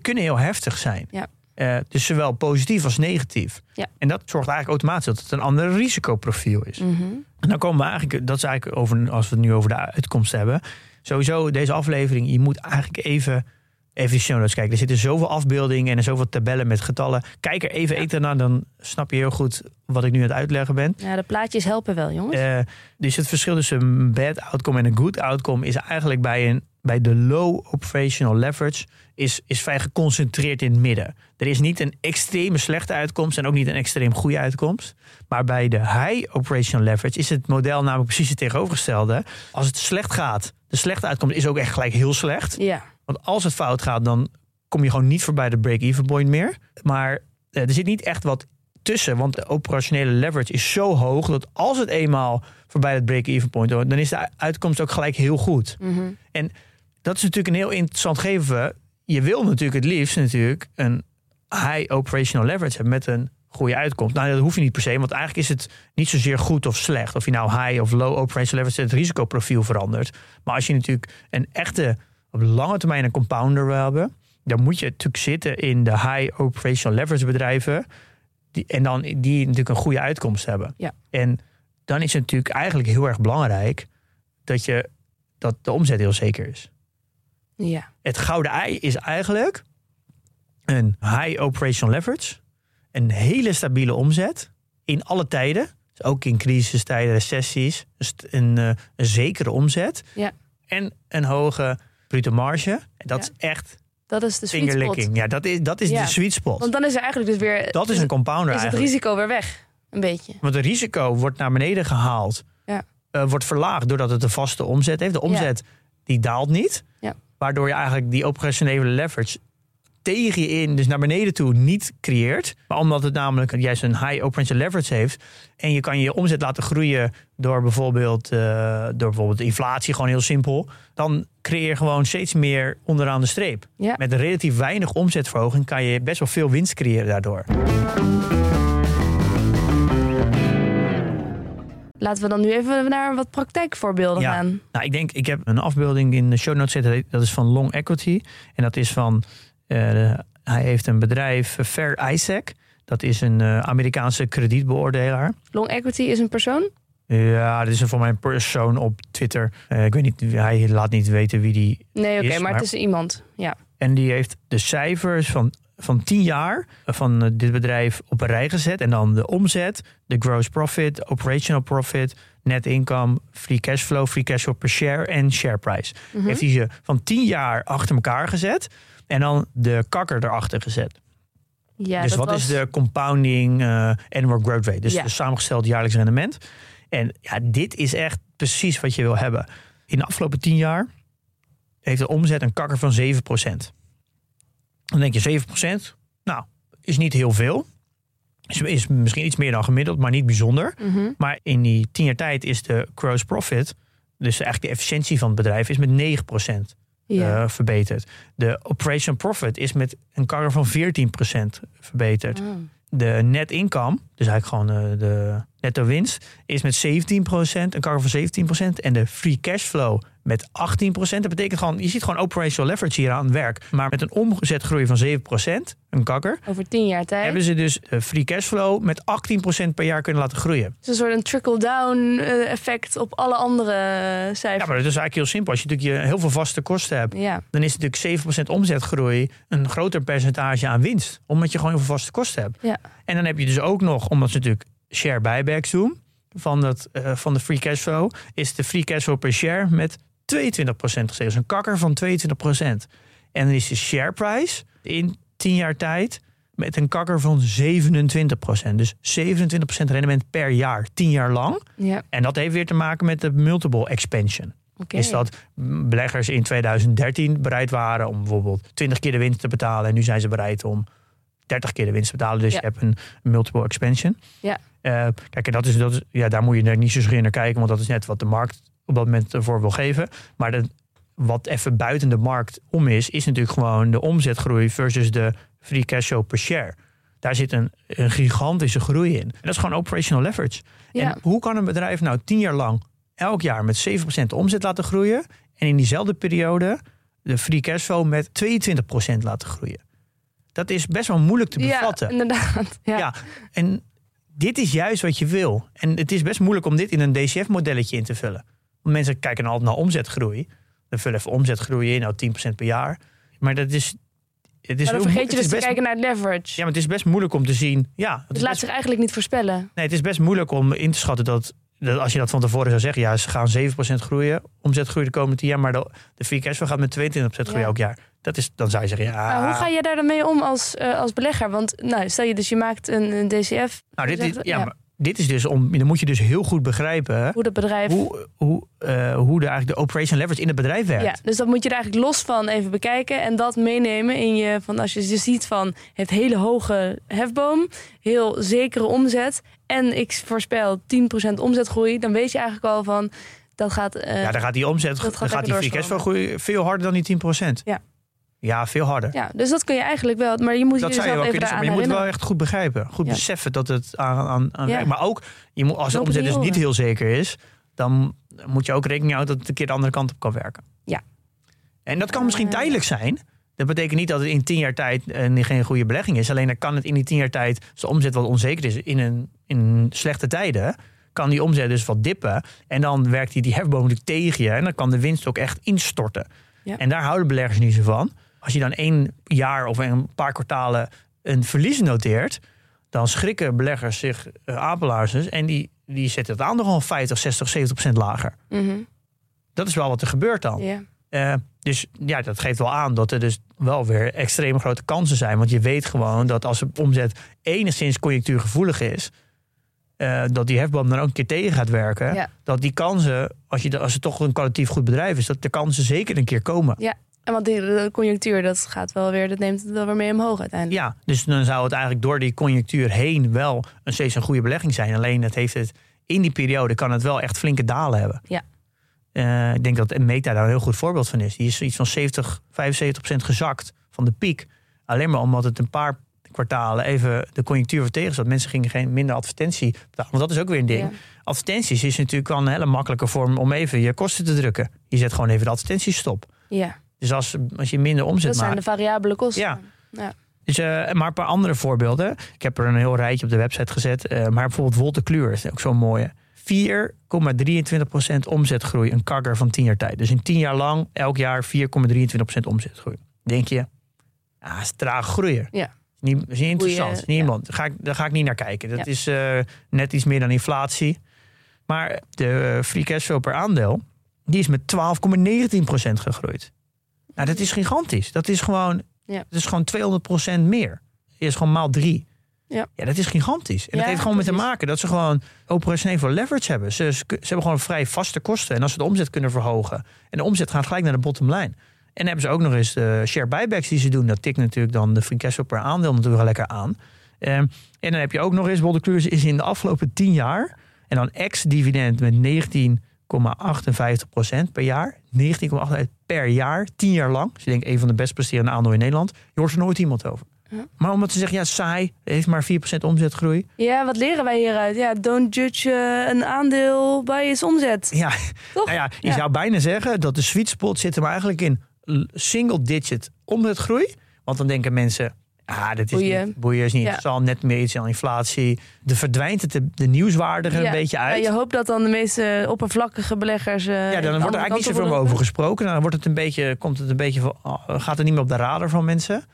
kunnen heel heftig zijn. Ja. Eh, dus zowel positief als negatief. Ja. En dat zorgt eigenlijk automatisch dat het een ander risicoprofiel is. Mhm. En dan komen we eigenlijk, dat is eigenlijk over, als we het nu over de uitkomst hebben. Sowieso, deze aflevering, je moet eigenlijk even, even de show notes kijken. Er zitten zoveel afbeeldingen en zoveel tabellen met getallen. Kijk er even eten naar, dan snap je heel goed wat ik nu aan het uitleggen ben. Ja, de plaatjes helpen wel, jongens. Eh, dus het verschil tussen een bad outcome en een good outcome is eigenlijk bij, een, bij de low operational leverage is, is vrij geconcentreerd in het midden. Er is niet een extreme slechte uitkomst en ook niet een extreem goede uitkomst. Maar bij de high operational leverage is het model namelijk precies het tegenovergestelde. Als het slecht gaat, de slechte uitkomst is ook echt gelijk heel slecht. ja. Want als het fout gaat, dan kom je gewoon niet voorbij de break-even point meer. Maar eh, er zit niet echt wat tussen. Want de operationele leverage is zo hoog dat als het eenmaal voorbij het break-even point hoort, dan is de uitkomst ook gelijk heel goed. Mhm. Dat is natuurlijk een heel interessant gegeven. Je wil natuurlijk het liefst natuurlijk een high operational leverage hebben met een goede uitkomst. Nou, dat hoef je niet per se, want eigenlijk is het niet zozeer goed of slecht. Of je nou high of low operational leverage, het risicoprofiel verandert. Maar als je natuurlijk een echte, op lange termijn een compounder wil hebben, dan moet je natuurlijk zitten in de high operational leverage bedrijven. Die, en dan die natuurlijk een goede uitkomst hebben. Ja. En dan is het natuurlijk eigenlijk heel erg belangrijk dat, je, dat de omzet heel zeker is. Ja. Het gouden ei is eigenlijk een high operational leverage. Een hele stabiele omzet in alle tijden. Dus ook in crisistijden, recessies. Dus een, uh, een zekere omzet. Ja. En een hoge bruto marge. En dat Ja. is echt Dat is de sweet spot. Ja, dat is, dat is Ja. de sweet spot. Want dan is er eigenlijk dus weer... dat is een compounder is het eigenlijk. risico weer weg. Een beetje. Want het risico wordt naar beneden gehaald. Ja. eh, wordt verlaagd doordat het een vaste omzet heeft. De omzet die daalt niet. Ja. Waardoor je eigenlijk die operationele leverage tegen je in, dus naar beneden toe, niet creëert. Maar omdat het namelijk juist een high operational leverage heeft. En je kan je omzet laten groeien door bijvoorbeeld, eh, door bijvoorbeeld inflatie, gewoon heel simpel. Dan creëer je gewoon steeds meer onderaan de streep. Ja. Met relatief weinig omzetverhoging kan je best wel veel winst creëren daardoor. Laten we dan nu even naar wat praktijkvoorbeelden Ja. gaan. Nou, ik denk, ik heb een afbeelding in de show notes zitten. Dat is van Long Equity. En dat is van, eh, hij heeft een bedrijf, eh, Fair Isaac. Dat is een eh, Amerikaanse kredietbeoordelaar. Long equity is een persoon? Ja, dat is een voor mij een persoon op Twitter. Ik weet niet, hij laat niet weten wie die Nee, oké, maar- het is iemand. Ja. En die heeft de cijfers van, van 10 jaar van eh, dit bedrijf op een rij gezet. En dan de omzet, de gross profit, operational profit, net income, free cash flow, free cash flow per share en share price. Mhm. Heeft hij ze van 10 jaar achter elkaar gezet. En dan de kakker erachter gezet. ja dus wat was- is de compounding eh annual growth rate? Dus Ja. de samengesteld jaarlijks rendement. En ja, dit is echt precies wat je wil hebben. In de afgelopen 10 jaar heeft de omzet een kakker van 7%. Dan denk je 7%, nou, is niet heel veel. Is, is misschien iets meer dan gemiddeld, maar niet bijzonder. Mhm. Maar in die 10 jaar tijd is de gross profit, dus eigenlijk de efficiëntie van het bedrijf, is met 9% ja. eh, verbeterd. De operation profit is met een kakker van 14% verbeterd. Oh. De net income, dus eigenlijk gewoon eh, de netto winst, is met 17%, een kakker van 17%. En de free cash flow met 18%. Dat betekent gewoon, je ziet gewoon operational leverage hier aan het werk. Maar met een omzetgroei van 7%, een kakker, Over tien jaar tijd. hebben ze dus de free cash flow met 18% per jaar kunnen laten groeien. Het is een soort een trickle-down eh, effect op alle andere Ja, cijfers. maar dat is eigenlijk heel simpel. Als je natuurlijk heel veel vaste kosten hebt, Ja, dan is natuurlijk 7% omzetgroei een groter percentage aan winst. Omdat je gewoon heel veel vaste kosten hebt. Ja. En dan heb je dus ook nog, omdat ze natuurlijk share buybacks doen van, dat, eh, van de free cash flow, is de free cash flow per share met 22% gestegen. Dus een kakker van 22%. En dan is de share price in 10 jaar tijd met een kakker van 27%. Dus 27% rendement per jaar, 10 jaar lang. ja. En dat heeft weer te maken met de multiple expansion is dat beleggers in 2013 bereid waren om bijvoorbeeld 20 keer de winst te betalen. En nu zijn ze bereid om 30 keer de winst te betalen. Dus Ja. je hebt een multiple expansion. Ja. Eh, kijk, en dat is, dat is, ja, daar moet je er niet zo naar kijken, want dat is net wat de markt op dat moment ervoor wil geven. Maar wat even buiten de markt om is, is natuurlijk gewoon de omzetgroei versus de free cash flow per share. Daar zit een, een gigantische groei in. En dat is gewoon operational leverage. Ja. En hoe kan een bedrijf nou tien jaar lang elk jaar met 7% de omzet laten groeien en in diezelfde periode de free cash flow met 22% laten groeien? Dat is best wel moeilijk te bevatten. Ja, inderdaad. Ja. Ja, en dit is juist wat je wil. En het is best moeilijk om dit in een DCF-modelletje in te vullen. Want mensen kijken altijd naar omzetgroei. Dan vullen even omzetgroei in, nou 10% per jaar. Maar dat is. Het is Maar dan vergeet je dus te kijken naar leverage. Ja, maar het is best moeilijk om te zien. Ja, het het is, laat best, zich eigenlijk niet voorspellen. nee, het is best moeilijk om in te schatten dat, dat. Als je dat van tevoren zou zeggen, ja, ze gaan 7% groeien, omzetgroei de komende 10 jaar, maar de, de free cash flow gaat met 22% groeien Ja. elk jaar. Dat is, dan zou je zeggen, ja. Maar hoe ga je daar dan mee om als, eh, als belegger? Want nou, stel je dus je maakt een, een DCF, nou, dit, ja, ja. maar dit is dus om. Dan moet je dus heel goed begrijpen hoe dat bedrijf... hoe, hoe, eh, hoe de, eigenlijk de operation leverage in het bedrijf werkt. Ja, dus dat moet je er eigenlijk los van even bekijken en dat meenemen in je van als je dus ziet van het hele hoge hefboom, heel zekere omzet en ik voorspel 10% omzetgroei, dan weet je eigenlijk al van Dat gaat... eh, ja, dan gaat die omzet, dat dan gaat die free groeien veel harder dan die 10%. Ja. Ja, veel harder. ja, dus dat kun je eigenlijk wel... Maar je moet Dat zou je wel even kunnen maar je moet het wel echt goed begrijpen. Goed Ja. beseffen dat het aan, aan, aan Ja. Maar ook, je moet, als de omzet dus niet heel zeker is, dan moet je ook rekening houden dat het een keer de andere kant op kan werken. Ja. En dat kan misschien Eh. tijdelijk zijn. Dat betekent niet dat het in tien jaar tijd eh, geen goede belegging is. Alleen dan kan het in die tien jaar tijd, als de omzet wat onzeker is in een, in slechte tijden, kan die omzet dus wat dippen. En dan werkt die, die hefboom natuurlijk tegen je. En dan kan de winst ook echt instorten. Ja. En daar houden beleggers niet zo van. Als je dan één jaar of een paar kwartalen een verlies noteert, dan schrikken beleggers zich uh, apelaarsens en die, die zetten het aan nog gewoon 50, 60, 70 procent lager. Mhm. Dat is wel wat er gebeurt dan. Ja. Eh, dus ja, dat geeft wel aan dat er dus wel weer extreem grote kansen zijn. Want je weet gewoon dat als de omzet enigszins conjunctuurgevoelig is, eh, dat die hefboom dan ook een keer tegen gaat werken. Ja. Dat die kansen, als, je, als het toch een kwalitatief goed bedrijf is, dat de kansen zeker een keer komen. En want die de conjunctuur, dat gaat wel weer, dat neemt het wel weer mee omhoog uiteindelijk. Ja, dus dan zou het eigenlijk door die conjunctuur heen wel een steeds een goede belegging zijn. Alleen het heeft het in die periode kan het wel echt flinke dalen hebben. Ja. Eh, ik denk dat Meta daar een heel goed voorbeeld van is. Die is iets van 70, 75 procent gezakt van de piek. Alleen maar omdat het een paar kwartalen even de conjunctuur voor tegen zat. Mensen gingen geen minder advertentie betalen. Want dat is ook weer een ding. Ja. Advertenties is natuurlijk wel een hele makkelijke vorm om even je kosten te drukken. Je zet gewoon even de advertenties stop. Ja, Dus als, als je minder omzet dat zijn maakt. de variabele kosten. Ja. Ja. Dus, eh, maar een paar andere voorbeelden. Ik heb er een heel rijtje op de website gezet. Eh, maar bijvoorbeeld Wolter Kluwer is ook zo'n mooie. 4,23% omzetgroei, een kagger van 10 jaar tijd. Dus in 10 jaar lang, elk jaar 4,23% omzetgroei. Denk je, ah, is traag groeien. Ja. Is niet, is niet interessant. Goeie, Is niet iemand. Daar, ga ik, daar ga ik niet naar kijken. Dat Ja. is eh, net iets meer dan inflatie. Maar de free cash flow per aandeel, die is met 12,19% gegroeid. Nou, dat is gigantisch. Dat is gewoon, Ja. dat is gewoon 200% meer. Dat is gewoon maal drie. Ja. ja, dat is gigantisch. En dat heeft gewoon met te maken dat ze gewoon operationeel veel leverage hebben. Ze, ze, ze hebben gewoon vrij vaste kosten. En als ze de omzet kunnen verhogen. En de omzet gaat gelijk naar de bottom line. En dan hebben ze ook nog eens de share buybacks die ze doen. Dat tikt natuurlijk dan de free cash per aandeel natuurlijk wel lekker aan. Ehm, en dan heb je ook nog eens, Wolde is in de afgelopen 10 jaar. En dan ex-dividend met 19,58% per jaar. 19,58 per jaar, 10 jaar lang. Dus je denkt een van de best presterende aandelen in Nederland. Je hoort er nooit iemand over. Maar omdat ze zeggen, ja, saai, heeft maar 4% omzetgroei. Ja, wat leren wij hieruit? Ja, don't judge eh, een aandeel bij its omzet. Ja, Toch? nou ja, je Ja. zou bijna zeggen dat de sweet spot zit hem eigenlijk in single digit omzetgroei. Want dan denken mensen, ah, dit is Boeien. niet, boeien is niet Ja. interessant, net meer iets aan inflatie. De verdwijnt het de, de nieuwswaardige Ja. een beetje uit. Ja, je hoopt dat dan de meeste oppervlakkige beleggers. eh, Ja, dan wordt er eigenlijk niet zoveel over gesproken. Dan wordt het een beetje, komt het een beetje, van- oh, gaat het niet meer op de radar van mensen.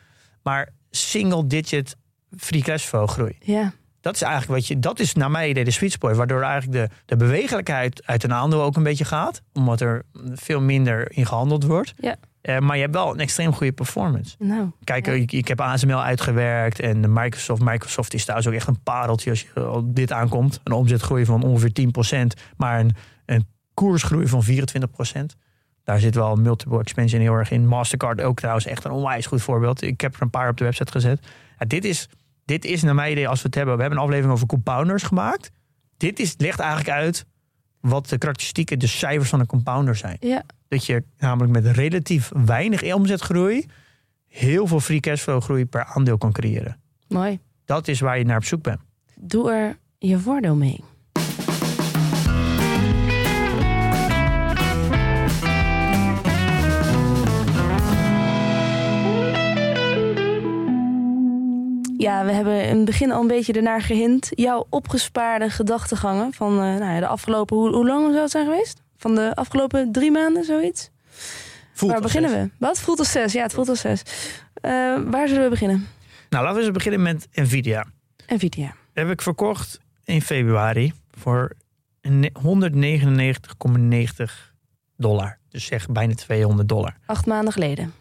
Maar single digit free cash flow groei. Ja, Dat is eigenlijk wat je, dat is naar mijn idee de sweet spot. Waardoor eigenlijk de, de bewegelijkheid uit een aandeel ook een beetje gaat. Omdat er veel minder in gehandeld wordt. Ja. Eh, maar je hebt wel een extreem goede performance. nou. Kijk, Ja. ik, ik heb ASML uitgewerkt en de Microsoft. Microsoft is trouwens ook echt een pareltje als je op dit aankomt. Een omzetgroei van ongeveer 10%, maar een, een koersgroei van 24%. Daar zit wel multiple expansion heel erg in. Mastercard ook trouwens echt een onwijs goed voorbeeld. Ik heb er een paar op de website gezet. Ja, dit, is, dit is naar mijn idee, als we het hebben... We hebben een aflevering over compounders gemaakt. Dit is, legt eigenlijk uit wat de karakteristieken, de cijfers van een compounder zijn. Ja, Dat je namelijk met relatief weinig omzetgroei... heel veel free cashflow groei per aandeel kan creëren. mooi. Dat is waar je naar op zoek bent. Doe er je voordeel mee. Ja, we hebben in het begin al een beetje ernaar gehind. Jouw opgespaarde gedachtegangen van eh, nou ja, de afgelopen... Hoe, hoe lang zou het zijn geweest? Van de afgelopen drie maanden, zoiets? Voelt waar beginnen zes. we? Wat? Voelt als zes. Ja, het voelt als zes. Eh, waar zullen we beginnen? Nou, laten we eens beginnen met Nvidia. Nvidia. heb ik verkocht in februari voor ne- 199,90 dollar. Dus zeg bijna 200 dollar. Acht maanden geleden.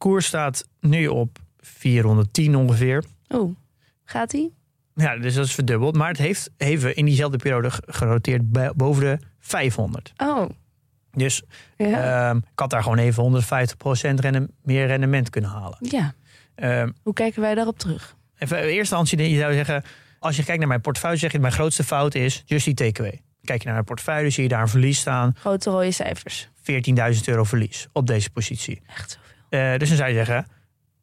Koers staat nu op 410 ongeveer. Oh, gaat die? Ja, dus dat is verdubbeld. Maar het heeft even in diezelfde periode ge- geroteerd boven de 500. Oh, Dus ja. ehm, ik had daar gewoon even 150% renne- meer rendement kunnen halen. ja. Ehm, Hoe kijken wij daarop terug? even in eerste instantie, je zou zeggen, als je kijkt naar mijn portefeuille, zeg je mijn grootste fout is just die takeaway. Kijk je naar de portefeuille, zie je daar een verlies staan. Grote rode cijfers. 14.000 euro verlies op deze positie. Echt zoveel. Eh, dus dan zou je zeggen,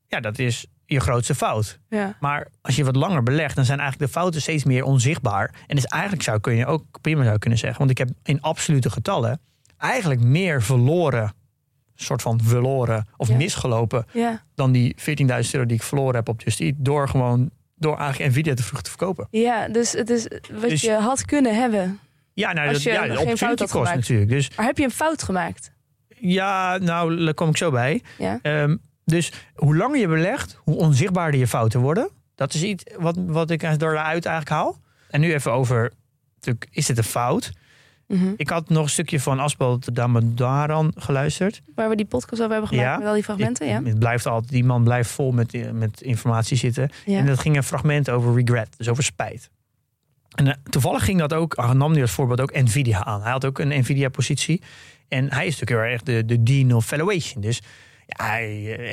ja, dat is je grootste fout. Ja. Maar als je wat langer belegt, dan zijn eigenlijk de fouten steeds meer onzichtbaar. En dus eigenlijk zou kun je ook prima zou kunnen zeggen, want ik heb in absolute getallen eigenlijk meer verloren, soort van verloren of Ja. misgelopen Ja. dan die 14.000 euro die ik verloren heb op Just Eat, door gewoon door eigenlijk Nvidia te vroeg te verkopen. ja, dus het is wat Dus- je had kunnen hebben. Ja, nou, dat, ja, geen de fout opportunity gemaakt. natuurlijk. Dus Maar heb je een fout gemaakt? ja, nou, daar kom ik zo bij. Ja. Ehm, dus hoe langer je belegt, hoe onzichtbaarder je fouten worden. Dat is iets wat, wat ik daaruit eigenlijk haal. En nu even over, natuurlijk, is dit een fout? Mhm. Ik had nog een stukje van Asbald Damadaran geluisterd. Waar we die podcast over hebben gemaakt Ja. met al die fragmenten, ja? Het blijft altijd, die man blijft vol met, met informatie zitten. ja. En dat ging een fragment over regret, dus over spijt. En eh, toevallig ging dat ook, ah, nam hij als voorbeeld ook Nvidia aan. Hij had ook een Nvidia-positie. En hij is natuurlijk heel erg de, de dean of valuation. Dus ja,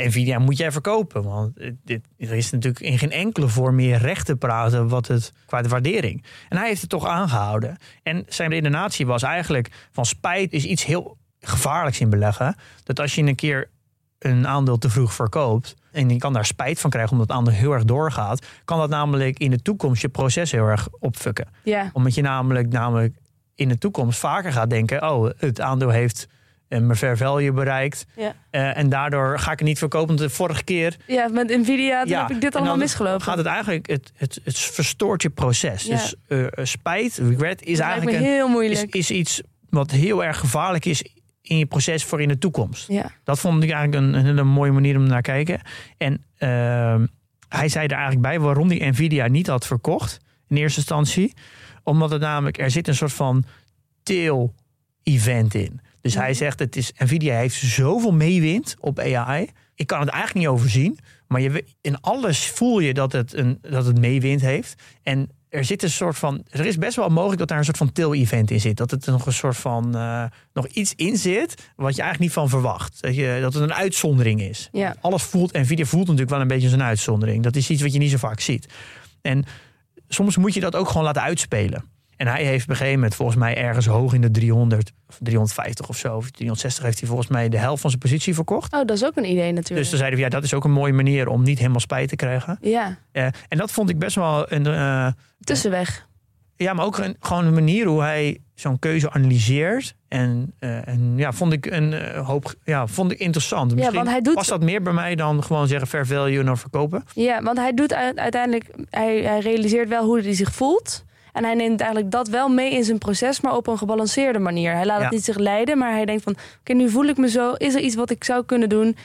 Nvidia moet jij verkopen. Want dit, er is natuurlijk in geen enkele vorm meer recht te praten wat het, qua de waardering. En hij heeft het toch aangehouden. En zijn redenatie was eigenlijk van spijt is iets heel gevaarlijks in beleggen. Dat als je een keer een aandeel te vroeg verkoopt en je kan daar spijt van krijgen omdat het aandeel heel erg doorgaat, kan dat namelijk in de toekomst je proces heel erg opfukken. ja. Omdat je namelijk, namelijk in de toekomst vaker gaat denken, oh, het aandeel heeft een fair value bereikt Ja. eh, en daardoor ga ik het niet verkopen. Want de vorige keer ja, met Nvidia toen Ja, heb ik dit allemaal misgelopen. gaat het eigenlijk, het, het, het verstoort je proces. Ja. Dus eh, spijt, regret is dat eigenlijk een, heel is, moeilijk. is iets wat heel erg gevaarlijk is in je proces voor in de toekomst. ja. Dat vond ik eigenlijk een, een hele mooie manier om naar te kijken. En ehm, hij zei er eigenlijk bij waarom hij Nvidia niet had verkocht in eerste instantie. Omdat het namelijk, er zit een soort van tail event in. Dus hij zegt, het is, Nvidia heeft zoveel meewind op AI. Ik kan het eigenlijk niet overzien. Maar je, in alles voel je dat het, een, dat het meewind heeft. En er zit een soort van. Er is best wel mogelijk dat daar een soort van tail-event in zit. Dat het er nog een soort van. eh, nog iets in zit. wat je eigenlijk niet van verwacht. Dat, je, dat het een uitzondering is. Ja. Alles voelt. En Nvidia voelt natuurlijk wel een beetje als een uitzondering. Dat is iets wat je niet zo vaak ziet. En soms moet je dat ook gewoon laten uitspelen. En hij heeft op een gegeven moment volgens mij ergens hoog in de 300 of 350 of zo, of 360 heeft hij volgens mij de helft van zijn positie verkocht. Oh, dat is ook een idee natuurlijk. Dus toen zeiden we, ja, dat is ook een mooie manier om niet helemaal spijt te krijgen. ja, Eh, en dat vond ik best wel een, eh, tussenweg. ja, maar ook een, gewoon een manier hoe hij zo'n keuze analyseert. En, eh, en ja, vond ik een hoop, ja, vond ik interessant. Misschien want hij doet- past dat meer bij mij dan gewoon zeggen fair value en dan verkopen. Ja, want hij doet uiteindelijk, hij, hij realiseert wel hoe hij zich voelt. En hij neemt eigenlijk dat wel mee in zijn proces, maar op een gebalanceerde manier. Hij laat Ja. het niet zich leiden, maar hij denkt van... oké, nu voel ik me zo. Is er iets wat ik zou kunnen doen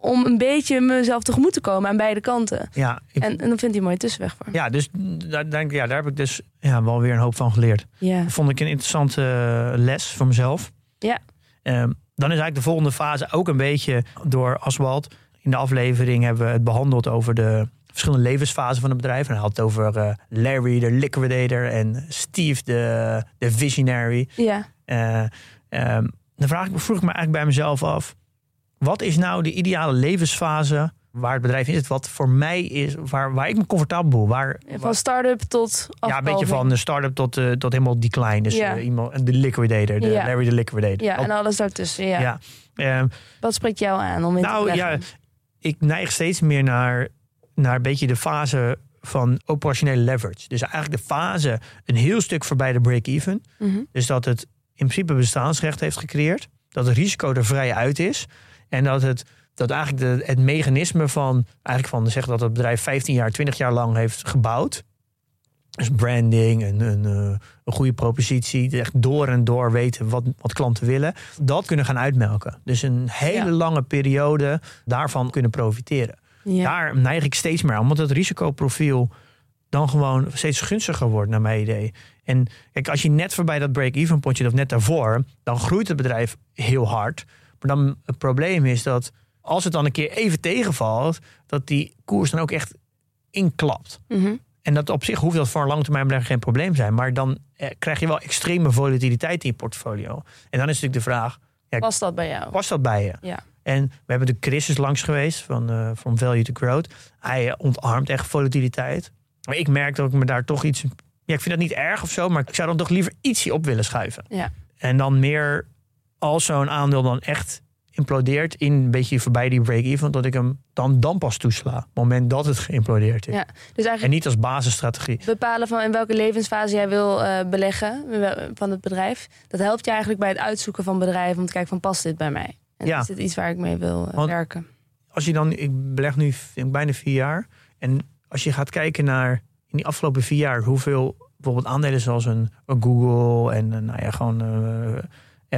om een beetje mezelf tegemoet te komen aan beide kanten? Ja, ik- En, en dan vindt hij een mooie tussenweg voor. ja dus daar, denk, ja, daar heb ik dus ja, wel weer een hoop van geleerd. Ja. Dat vond ik een interessante eh, les voor mezelf. Ja. Ehm, dan is eigenlijk de volgende fase ook een beetje door Aswald. In de aflevering hebben we het behandeld over de verschillende levensfasen van het bedrijf. En hij had het over eh, Larry, de liquidator, en Steve, de, de visionary. Ja. Eh, ehm, dan vraag ik, vroeg ik me eigenlijk bij mezelf af: wat is nou de ideale levensfase waar het bedrijf in zit? Wat voor mij is, waar, waar ik me comfortabel voel? Waar, Van start-up tot ja, een beetje van de start-up tot, eh, tot helemaal decline. Dus Ja. iemand, de liquidator, de Ja. Larry de liquidator. Ja, en alles daartussen. Ja. ja. Ehm, Wat spreekt jou aan om in te nou ja, ik neig steeds meer naar, naar een beetje de fase van operationele leverage. Dus eigenlijk de fase een heel stuk voorbij de break-even. Mhm. Dus dat het in principe bestaansrecht heeft gecreëerd. Dat het risico er vrij uit is. En dat het dat eigenlijk de, het mechanisme van, eigenlijk van zeggen dat het bedrijf 15 jaar, 20 jaar lang heeft gebouwd. Dus branding, een, een, eh, een goede propositie, echt door en door weten wat, wat klanten willen. Dat kunnen gaan uitmelken. Dus een hele Ja. lange periode daarvan kunnen profiteren. Ja. Daar neig ik steeds meer aan, omdat het risicoprofiel dan gewoon steeds gunstiger wordt, naar mijn idee. En kijk, als je net voorbij dat break-even potje of net daarvoor, dan groeit het bedrijf heel hard. Maar dan het probleem is dat als het dan een keer even tegenvalt, dat die koers dan ook echt inklapt. Mhm. En dat op zich hoeft dat voor een langetermijnbelegger geen probleem zijn. Maar dan eh, krijg je wel extreme volatiliteit in je portfolio. En dan is natuurlijk de vraag, Past dat bij jou? past dat bij je? Ja. En we hebben de Chris is langs geweest van eh From Value to Growth. Hij eh, ontarmt echt volatiliteit. Maar ik merk dat ik me daar toch iets ja, ik vind dat niet erg of zo, maar ik zou dan toch liever ietsje op willen schuiven. Ja. En dan meer als zo'n aandeel dan echt implodeert in een beetje voorbij die break-even, dat ik hem dan, dan pas toesla. Op het moment dat het geïmplodeerd is. Ja. Dus En niet als basisstrategie. bepalen van in welke levensfase jij wil eh, beleggen wel- van het bedrijf. Dat helpt je eigenlijk bij het uitzoeken van bedrijven om te kijken van past dit bij mij? En Ja. is dit iets waar ik mee wil eh, Want- werken? Als je dan, ik beleg nu bijna vier jaar. En als je gaat kijken naar in die afgelopen vier jaar hoeveel bijvoorbeeld aandelen zoals een, een Google en nou ja, gewoon eh,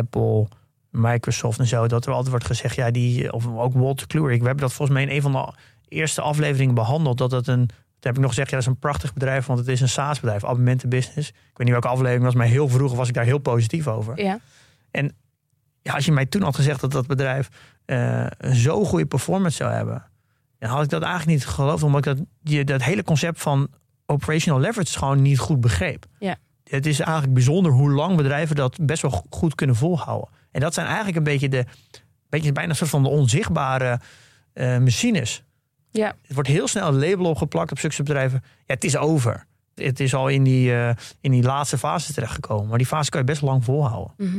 Apple, Microsoft en zo, dat er altijd wordt gezegd, ja, die, of ook Walter Kluwer. We hebben dat volgens mij in een van de eerste afleveringen behandeld. Dat het een, toen heb ik nog gezegd, ja, dat is een prachtig bedrijf, want het is een SaaS-bedrijf, abonnementenbusiness. Ik weet niet welke aflevering was, maar heel vroeg was ik daar heel positief over. Ja. Ja, als je mij toen had gezegd dat dat bedrijf eh, een zo goede performance zou hebben, dan had ik dat eigenlijk niet geloofd, omdat ik dat, die, dat hele concept van operational leverage gewoon niet goed begreep. Ja. Het is eigenlijk bijzonder hoe lang bedrijven dat best wel goed kunnen volhouden. En dat zijn eigenlijk een beetje de, beetje bijna een soort van de onzichtbare eh, machines. Ja. Het wordt heel snel een label opgeplakt op zulke bedrijven. Ja, het is over. Het is al in die, eh, in die laatste fase terechtgekomen. Maar die fase kan je best lang volhouden. Mhm.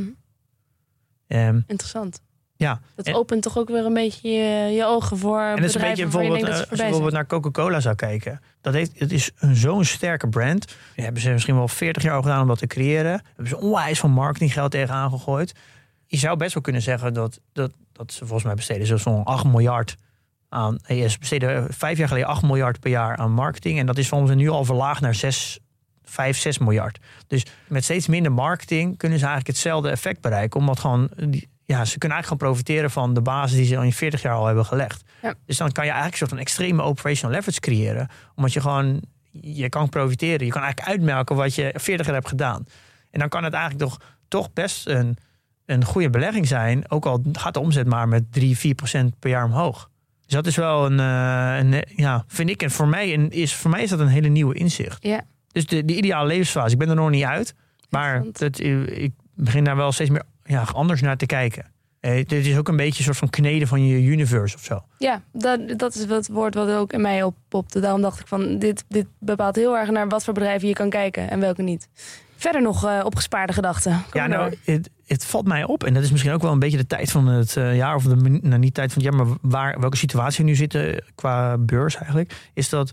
Ehm, Interessant. ja, Dat En- opent toch ook weer een beetje je, je ogen voor En dat is een beetje je bijvoorbeeld, dat eh, als je bijvoorbeeld naar Coca-Cola zou kijken. Dat heeft, het is een zo'n sterke brand. Die hebben ze misschien wel 40 jaar gedaan om dat te creëren. Hebben ze onwijs van marketinggeld tegenaan gegooid. Je zou best wel kunnen zeggen dat, dat, dat ze volgens mij besteden zo'n 8 miljard aan. eh, Ze besteden vijf jaar geleden 8 miljard per jaar aan marketing. En dat is volgens mij nu al verlaagd naar 6, 5, 6 miljard. Dus met steeds minder marketing kunnen ze eigenlijk hetzelfde effect bereiken. Omdat gewoon, ja, ze kunnen eigenlijk gewoon profiteren van de basis die ze al in 40 jaar al hebben gelegd. Ja. Dus dan kan je eigenlijk een soort van extreme operational leverage creëren. Omdat je gewoon, je kan profiteren. Je kan eigenlijk uitmelken wat je 40 jaar hebt gedaan. En dan kan het eigenlijk toch, toch best een, een goede belegging zijn. Ook al gaat de omzet maar met 3, 4 procent per jaar omhoog. Dus dat is wel een, eh, een ja, vind ik, en voor mij, is, voor mij is dat een hele nieuwe inzicht. Ja. Dus de, de ideale levensfase, ik ben er nog niet uit. Maar dat, ik begin daar wel steeds meer ja, anders naar te kijken. Eh, dit is ook een beetje een soort van kneden van je universe of zo. Ja, dat, dat is het woord wat ook in mij oppopte. Daarom dacht ik van, dit, dit bepaalt heel erg naar wat voor bedrijven je kan kijken en welke niet. Verder nog eh, opgespaarde gedachten. Ja, nou, het, het valt mij op. En dat is misschien ook wel een beetje de tijd van het eh, jaar. Of de nou, niet tijd van het jaar, maar waar, welke situatie we nu zitten qua beurs eigenlijk. Is dat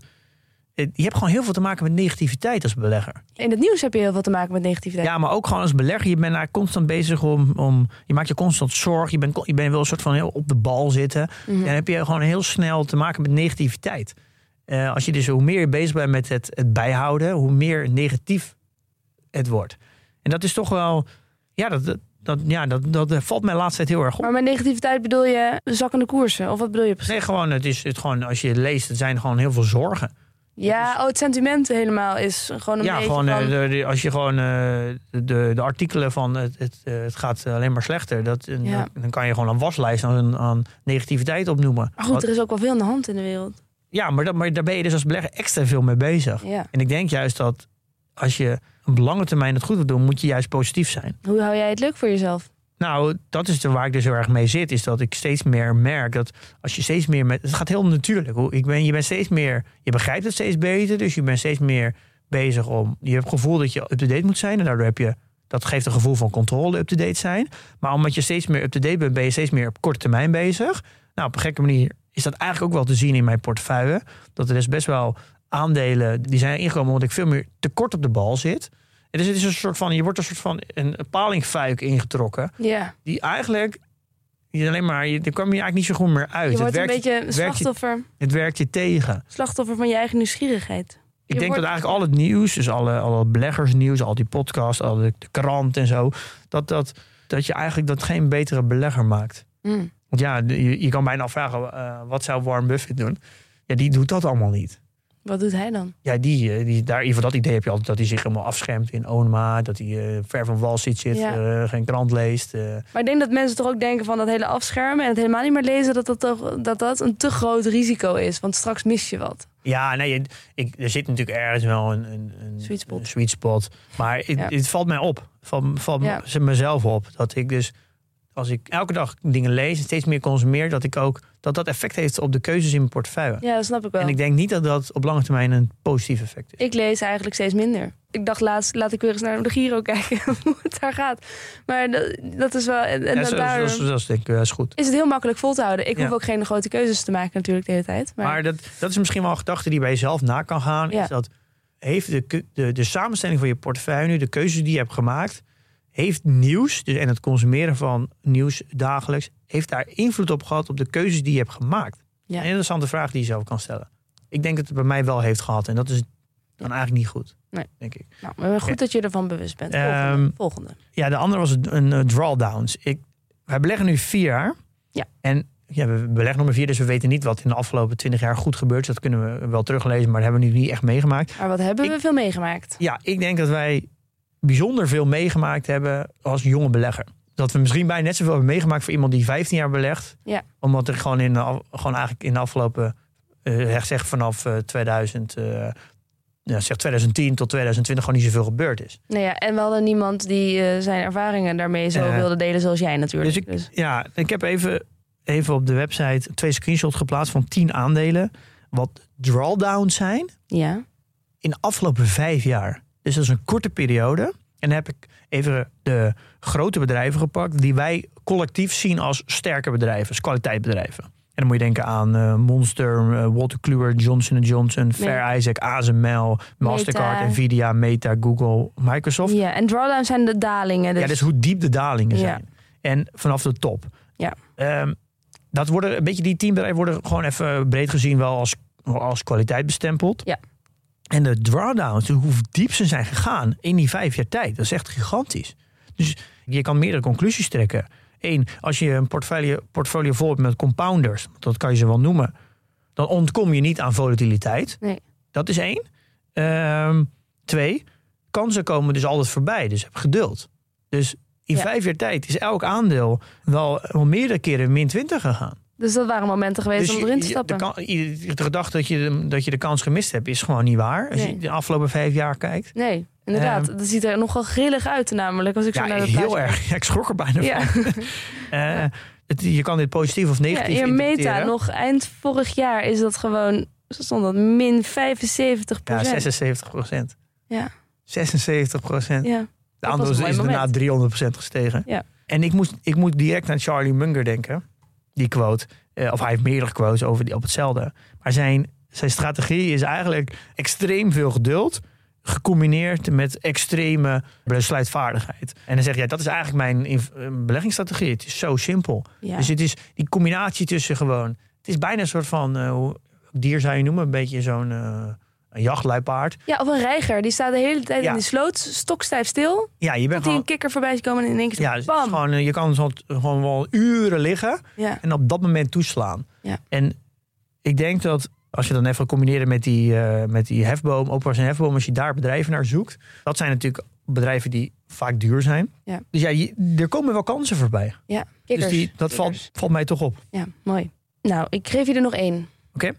je hebt gewoon heel veel te maken met negativiteit als belegger. In het nieuws heb je heel veel te maken met negativiteit. Ja, maar ook gewoon als belegger. Je bent eigenlijk constant bezig om, om. Je maakt je constant zorg. Je bent, je bent wel een soort van heel op de bal zitten. Mhm. En dan heb je gewoon heel snel te maken met negativiteit. Eh, als je dus hoe meer je bezig bent met het, het bijhouden, hoe meer negatief het wordt. En dat is toch wel. Ja, dat, dat, ja, dat, dat valt mij de laatste tijd heel erg op. Maar met negativiteit bedoel je zakkende koersen? Of wat bedoel je precies? Nee, gewoon, het is het gewoon, als je leest, het zijn gewoon heel veel zorgen. Ja, oh, het sentiment helemaal is gewoon een ja, beetje gewoon, van... eh, de, de- als je gewoon eh, de, de artikelen van het, het, eh, het gaat alleen maar slechter, dat, Ja. dan kan je gewoon een waslijst aan, aan negativiteit opnoemen. maar goed, Wat- er is ook wel veel aan de hand in de wereld. ja, maar, dat, maar daar ben je dus als belegger extra veel mee bezig. Ja. En ik denk juist dat als je op lange termijn het goed wil doen, moet je juist positief zijn. Hoe hou jij het leuk voor jezelf? Nou, dat is er waar ik dus heel erg mee zit. Is dat ik steeds meer merk dat als je steeds meer met. Het gaat heel natuurlijk. Ik ben, je bent steeds meer. Je begrijpt het steeds beter. Dus je bent steeds meer bezig om. Je hebt het gevoel dat je up-to-date moet zijn. En daardoor heb je. Dat geeft een gevoel van controle up-to-date zijn. Maar omdat je steeds meer up-to-date bent, ben je steeds meer op korte termijn bezig. Nou, op een gekke manier is dat eigenlijk ook wel te zien in mijn portefeuille. Dat er is best wel aandelen die zijn ingekomen omdat ik veel meer te kort op de bal zit. Dus het is een soort van, je wordt een soort van een palingfuik ingetrokken Ja, die eigenlijk je alleen maar, je, daar kwam je eigenlijk niet zo goed meer uit. je Het wordt een werkt, beetje een werkt je- slachtoffer, het werkt je tegen. slachtoffer van je eigen nieuwsgierigheid. Ik Je denk wordt- dat eigenlijk al het nieuws, dus alle, alle beleggersnieuws, al die podcasts, al de, de krant en zo, dat, dat, dat je eigenlijk dat geen betere belegger maakt. Mm. Want ja, je, je kan bijna afvragen, eh, wat zou Warren Buffett doen? Ja, die doet dat allemaal niet. Wat doet hij dan? Ja, die, eh, die, daar, voor dat idee heb je altijd dat hij zich helemaal afschermt in Onema, dat hij eh, ver van Wall Street zit, Ja. eh, geen krant leest. eh. Maar ik denk dat mensen toch ook denken van dat hele afschermen en het helemaal niet meer lezen, dat dat, toch, dat, dat een te groot risico is. Want straks mis je wat. Ja, nee, ik, er zit natuurlijk ergens wel een, een, een Sweet spot. een sweet spot. Maar het, Ja. het valt mij op. Ja. me- mezelf op. Dat ik dus, als ik elke dag dingen lees en steeds meer consumeer, dat ik ook dat dat effect heeft op de keuzes in mijn portefeuille. Ja, dat snap ik wel. En ik denk niet dat dat op lange termijn een positief effect is. Ik lees eigenlijk steeds minder. Ik dacht laatst, laat ik weer eens naar de Giro kijken hoe het daar gaat. Maar dat, dat is wel... En, en Ja, dat zo, daar dat, is- dat is denk ik wel is goed. is het heel makkelijk vol te houden. Ik Ja. hoef ook geen grote keuzes te maken natuurlijk de hele tijd. Maar, Maar dat, dat is misschien wel een gedachte die bij jezelf na kan gaan. Ja. Is dat heeft de, de, de samenstelling van je portefeuille nu, de keuzes die je hebt gemaakt, heeft nieuws dus, en het consumeren van nieuws dagelijks, heeft daar invloed op gehad op de keuzes die je hebt gemaakt? Ja. Een interessante vraag die je zelf kan stellen. Ik denk dat het bij mij wel heeft gehad en dat is dan eigenlijk niet goed. Nee. Denk ik. nou, maar goed Ja. dat je ervan bewust bent. Volgende. Ehm, Volgende. Ja, de andere was een uh, drawdowns. Ik, wij beleggen nu vier jaar. Ja. En ja, we beleggen nog maar vier, dus we weten niet wat in de afgelopen twintig jaar goed gebeurd is. Dat kunnen we wel teruglezen, maar dat hebben we nu niet echt meegemaakt. Maar wat hebben ik- we veel meegemaakt? Ja, ik denk dat wij bijzonder veel meegemaakt hebben als jonge belegger. Dat we misschien bijna net zoveel hebben meegemaakt voor iemand die 15 jaar belegt. Ja. Omdat er gewoon, in gewoon eigenlijk in de afgelopen, eh zeg vanaf eh, 2000, eh, ja, zeg 2010 tot 2020 gewoon niet zoveel gebeurd is. Nou ja, en we hadden niemand die eh, zijn ervaringen daarmee zo Eh, wilde delen zoals jij natuurlijk. Dus ik, ja, ik heb even, even op de website twee screenshots geplaatst van 10 aandelen. Wat drawdowns zijn ja. in de afgelopen vijf jaar. Dus dat is een korte periode. En dan heb ik even de grote bedrijven gepakt die wij collectief zien als sterke bedrijven, als kwaliteitbedrijven. En dan moet je denken aan eh, Monster, eh, Walter Kluwer, Johnson Johnson, Fair Isaac, ASML, Mastercard, Meta. Nvidia, Meta, Google, Microsoft. ja, en drawdown zijn de dalingen. Dus, Ja, dus hoe diep de dalingen Ja. zijn. En vanaf de top. Ja. Ehm, dat worden, een beetje die tien bedrijven worden gewoon even breed gezien wel als, als kwaliteit bestempeld. Ja. En de drawdowns, dus hoe diep ze zijn gegaan in die vijf jaar tijd, dat is echt gigantisch. Dus je kan meerdere conclusies trekken. Eén, als je een portfolio, portfolio vol hebt met compounders, dat kan je ze wel noemen, dan ontkom je niet aan volatiliteit. Nee. Dat is één. Ehm, twee, kansen komen dus altijd voorbij, dus heb geduld. Dus in Ja. vijf jaar tijd is elk aandeel wel, wel meerdere keren min 20 gegaan. Dus dat waren momenten geweest Dus om je- erin te je- stappen. De, je- de gedachte dat je, de- dat je de kans gemist hebt, is gewoon niet waar. Als Nee. je de afgelopen vijf jaar kijkt. Nee, inderdaad. Ehm, dat ziet er nogal grillig uit namelijk. Als ik zo Ja, naar de heel erg. Ja, ik schrok er bijna Ja. van. Eh, het, je kan dit positief of Ja, negatief hier meta, interpreteren. nog eind vorig jaar is dat gewoon, zo stond dat, min 75 Ja, procent. 76 procent. Ja. 76 procent. Ja. De aandeel is, daarna moment. 300% gestegen. Ja. En ik moet, ik moet direct aan Charlie Munger denken. Die quote. Eh, of hij heeft meerdere quotes over die, op hetzelfde. Maar zijn, zijn strategie is eigenlijk extreem veel geduld. Gecombineerd met extreme besluitvaardigheid. En dan zeg je, ja, dat is eigenlijk mijn eh, beleggingsstrategie. Het is zo simpel. Ja. Dus het is die combinatie tussen gewoon... Het is bijna een soort van... hoe- dier zou je noemen? Een beetje zo'n een jachtluipaard. ja, of een reiger. Die staat de hele tijd Ja. in die sloot, stokstijf stil. Ja, je bent Tot die gewoon... een kikker voorbij is komen en in één keer Ja, is bam. gewoon, eh, je kan zo, gewoon wel uren liggen Ja. en op dat moment toeslaan. Ja. En ik denk dat als je dan even combineert met die, eh, met die hefboom, opwas en hefboom, als je daar bedrijven naar zoekt, dat zijn natuurlijk bedrijven die vaak duur zijn. Ja. Dus ja, je- er komen wel kansen voorbij. Ja, kikkers. dus die, dat Kikkers. valt, valt mij toch op. Ja, mooi. Nou, ik geef je er nog één. Oké.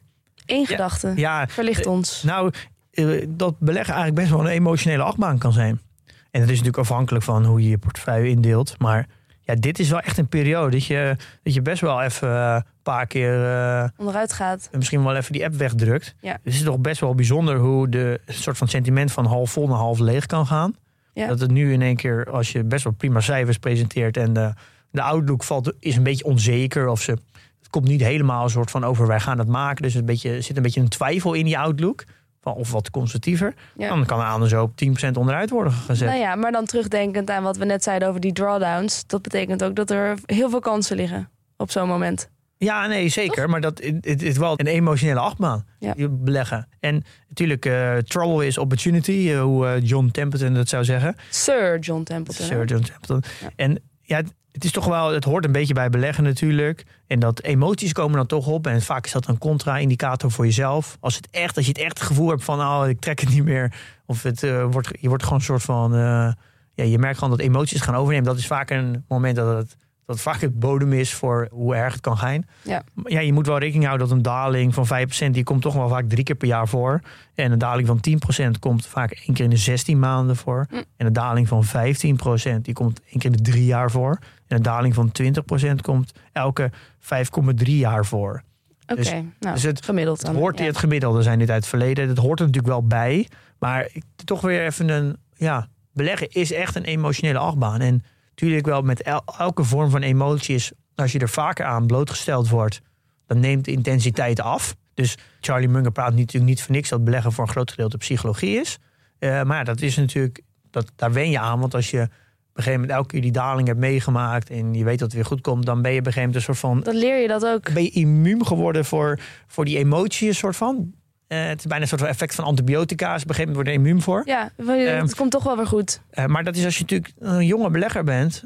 Eén gedachte. Ja, Verlicht ons. nou, eh, dat beleggen eigenlijk best wel een emotionele achtbaan kan zijn. En dat is natuurlijk afhankelijk van hoe je je portefeuille indeelt. Maar ja, dit is wel echt een periode dat je, dat je best wel even eh, een paar keer eh, Onderuit gaat. misschien wel even die app wegdrukt. Ja. Dus het is toch best wel bijzonder hoe de soort van sentiment van half vol naar half leeg kan gaan. Ja. Dat het nu in één keer, als je best wel prima cijfers presenteert en de, de outlook valt, is een beetje onzeker. Of ze, het komt niet helemaal een soort van over wij gaan het maken. Dus een beetje, er zit een beetje een twijfel in die outlook. Van, of wat conservatiever. Ja. Dan kan aandeel zo op 10% onderuit worden gezet. Nou ja, maar dan terugdenkend aan wat we net zeiden over die drawdowns. Dat betekent ook dat er heel veel kansen liggen op zo'n moment. Ja, nee, zeker. Maar dat, het, is wel een emotionele achtbaan. Ja. Beleggen. En natuurlijk, eh, trouble is opportunity. eh, hoe eh, John Templeton dat zou zeggen. Sir John Templeton. Sir John Templeton. Ja. En ja, het- is toch wel, het hoort een beetje bij beleggen natuurlijk. En dat emoties komen dan toch op. En vaak is dat een contra-indicator voor jezelf. Als, het echt, als je het echt het gevoel hebt van, oh, ik trek het niet meer. Of het, eh, wordt, je wordt gewoon een soort van, eh, ja, je merkt gewoon dat emoties gaan overnemen. Dat is vaak een moment dat het, dat vaak het bodem is voor hoe erg het kan zijn. Ja. Maar ja, je moet wel rekening houden dat een daling van 5% die komt toch wel vaak drie keer per jaar voor. En een daling van 10% komt vaak één keer in de 16 maanden voor. Mm. En een daling van 15% die komt één keer in de drie jaar voor. En een daling van 20% komt elke 5,3 jaar voor. Oké, Dus- nou, dus het- gemiddeld Het hoort ja. het gemiddelde zijn dit uit het verleden. Dat hoort er natuurlijk wel bij. Maar ik, toch weer even een... Ja, beleggen is echt een emotionele achtbaan. En natuurlijk wel met el- elke vorm van emoties... als je er vaker aan blootgesteld wordt... dan neemt de intensiteit af. Dus Charlie Munger praat natuurlijk niet voor niks... dat beleggen voor een groot gedeelte psychologie is. Eh, maar ja, dat is natuurlijk... Dat, daar wen je aan. Want als je een gegeven moment elke keer die daling hebt meegemaakt... en je weet dat het weer goed komt... dan ben je op een gegeven moment een soort van Dan leer je dat ook. ben je immuun geworden voor, voor die emotie, een soort van. Eh, het is bijna een soort van effect van antibiotica's. Op een gegeven moment word je er immuun voor. Ja, Ehm, het komt toch wel weer goed. Eh, maar dat is als je natuurlijk een jonge belegger bent,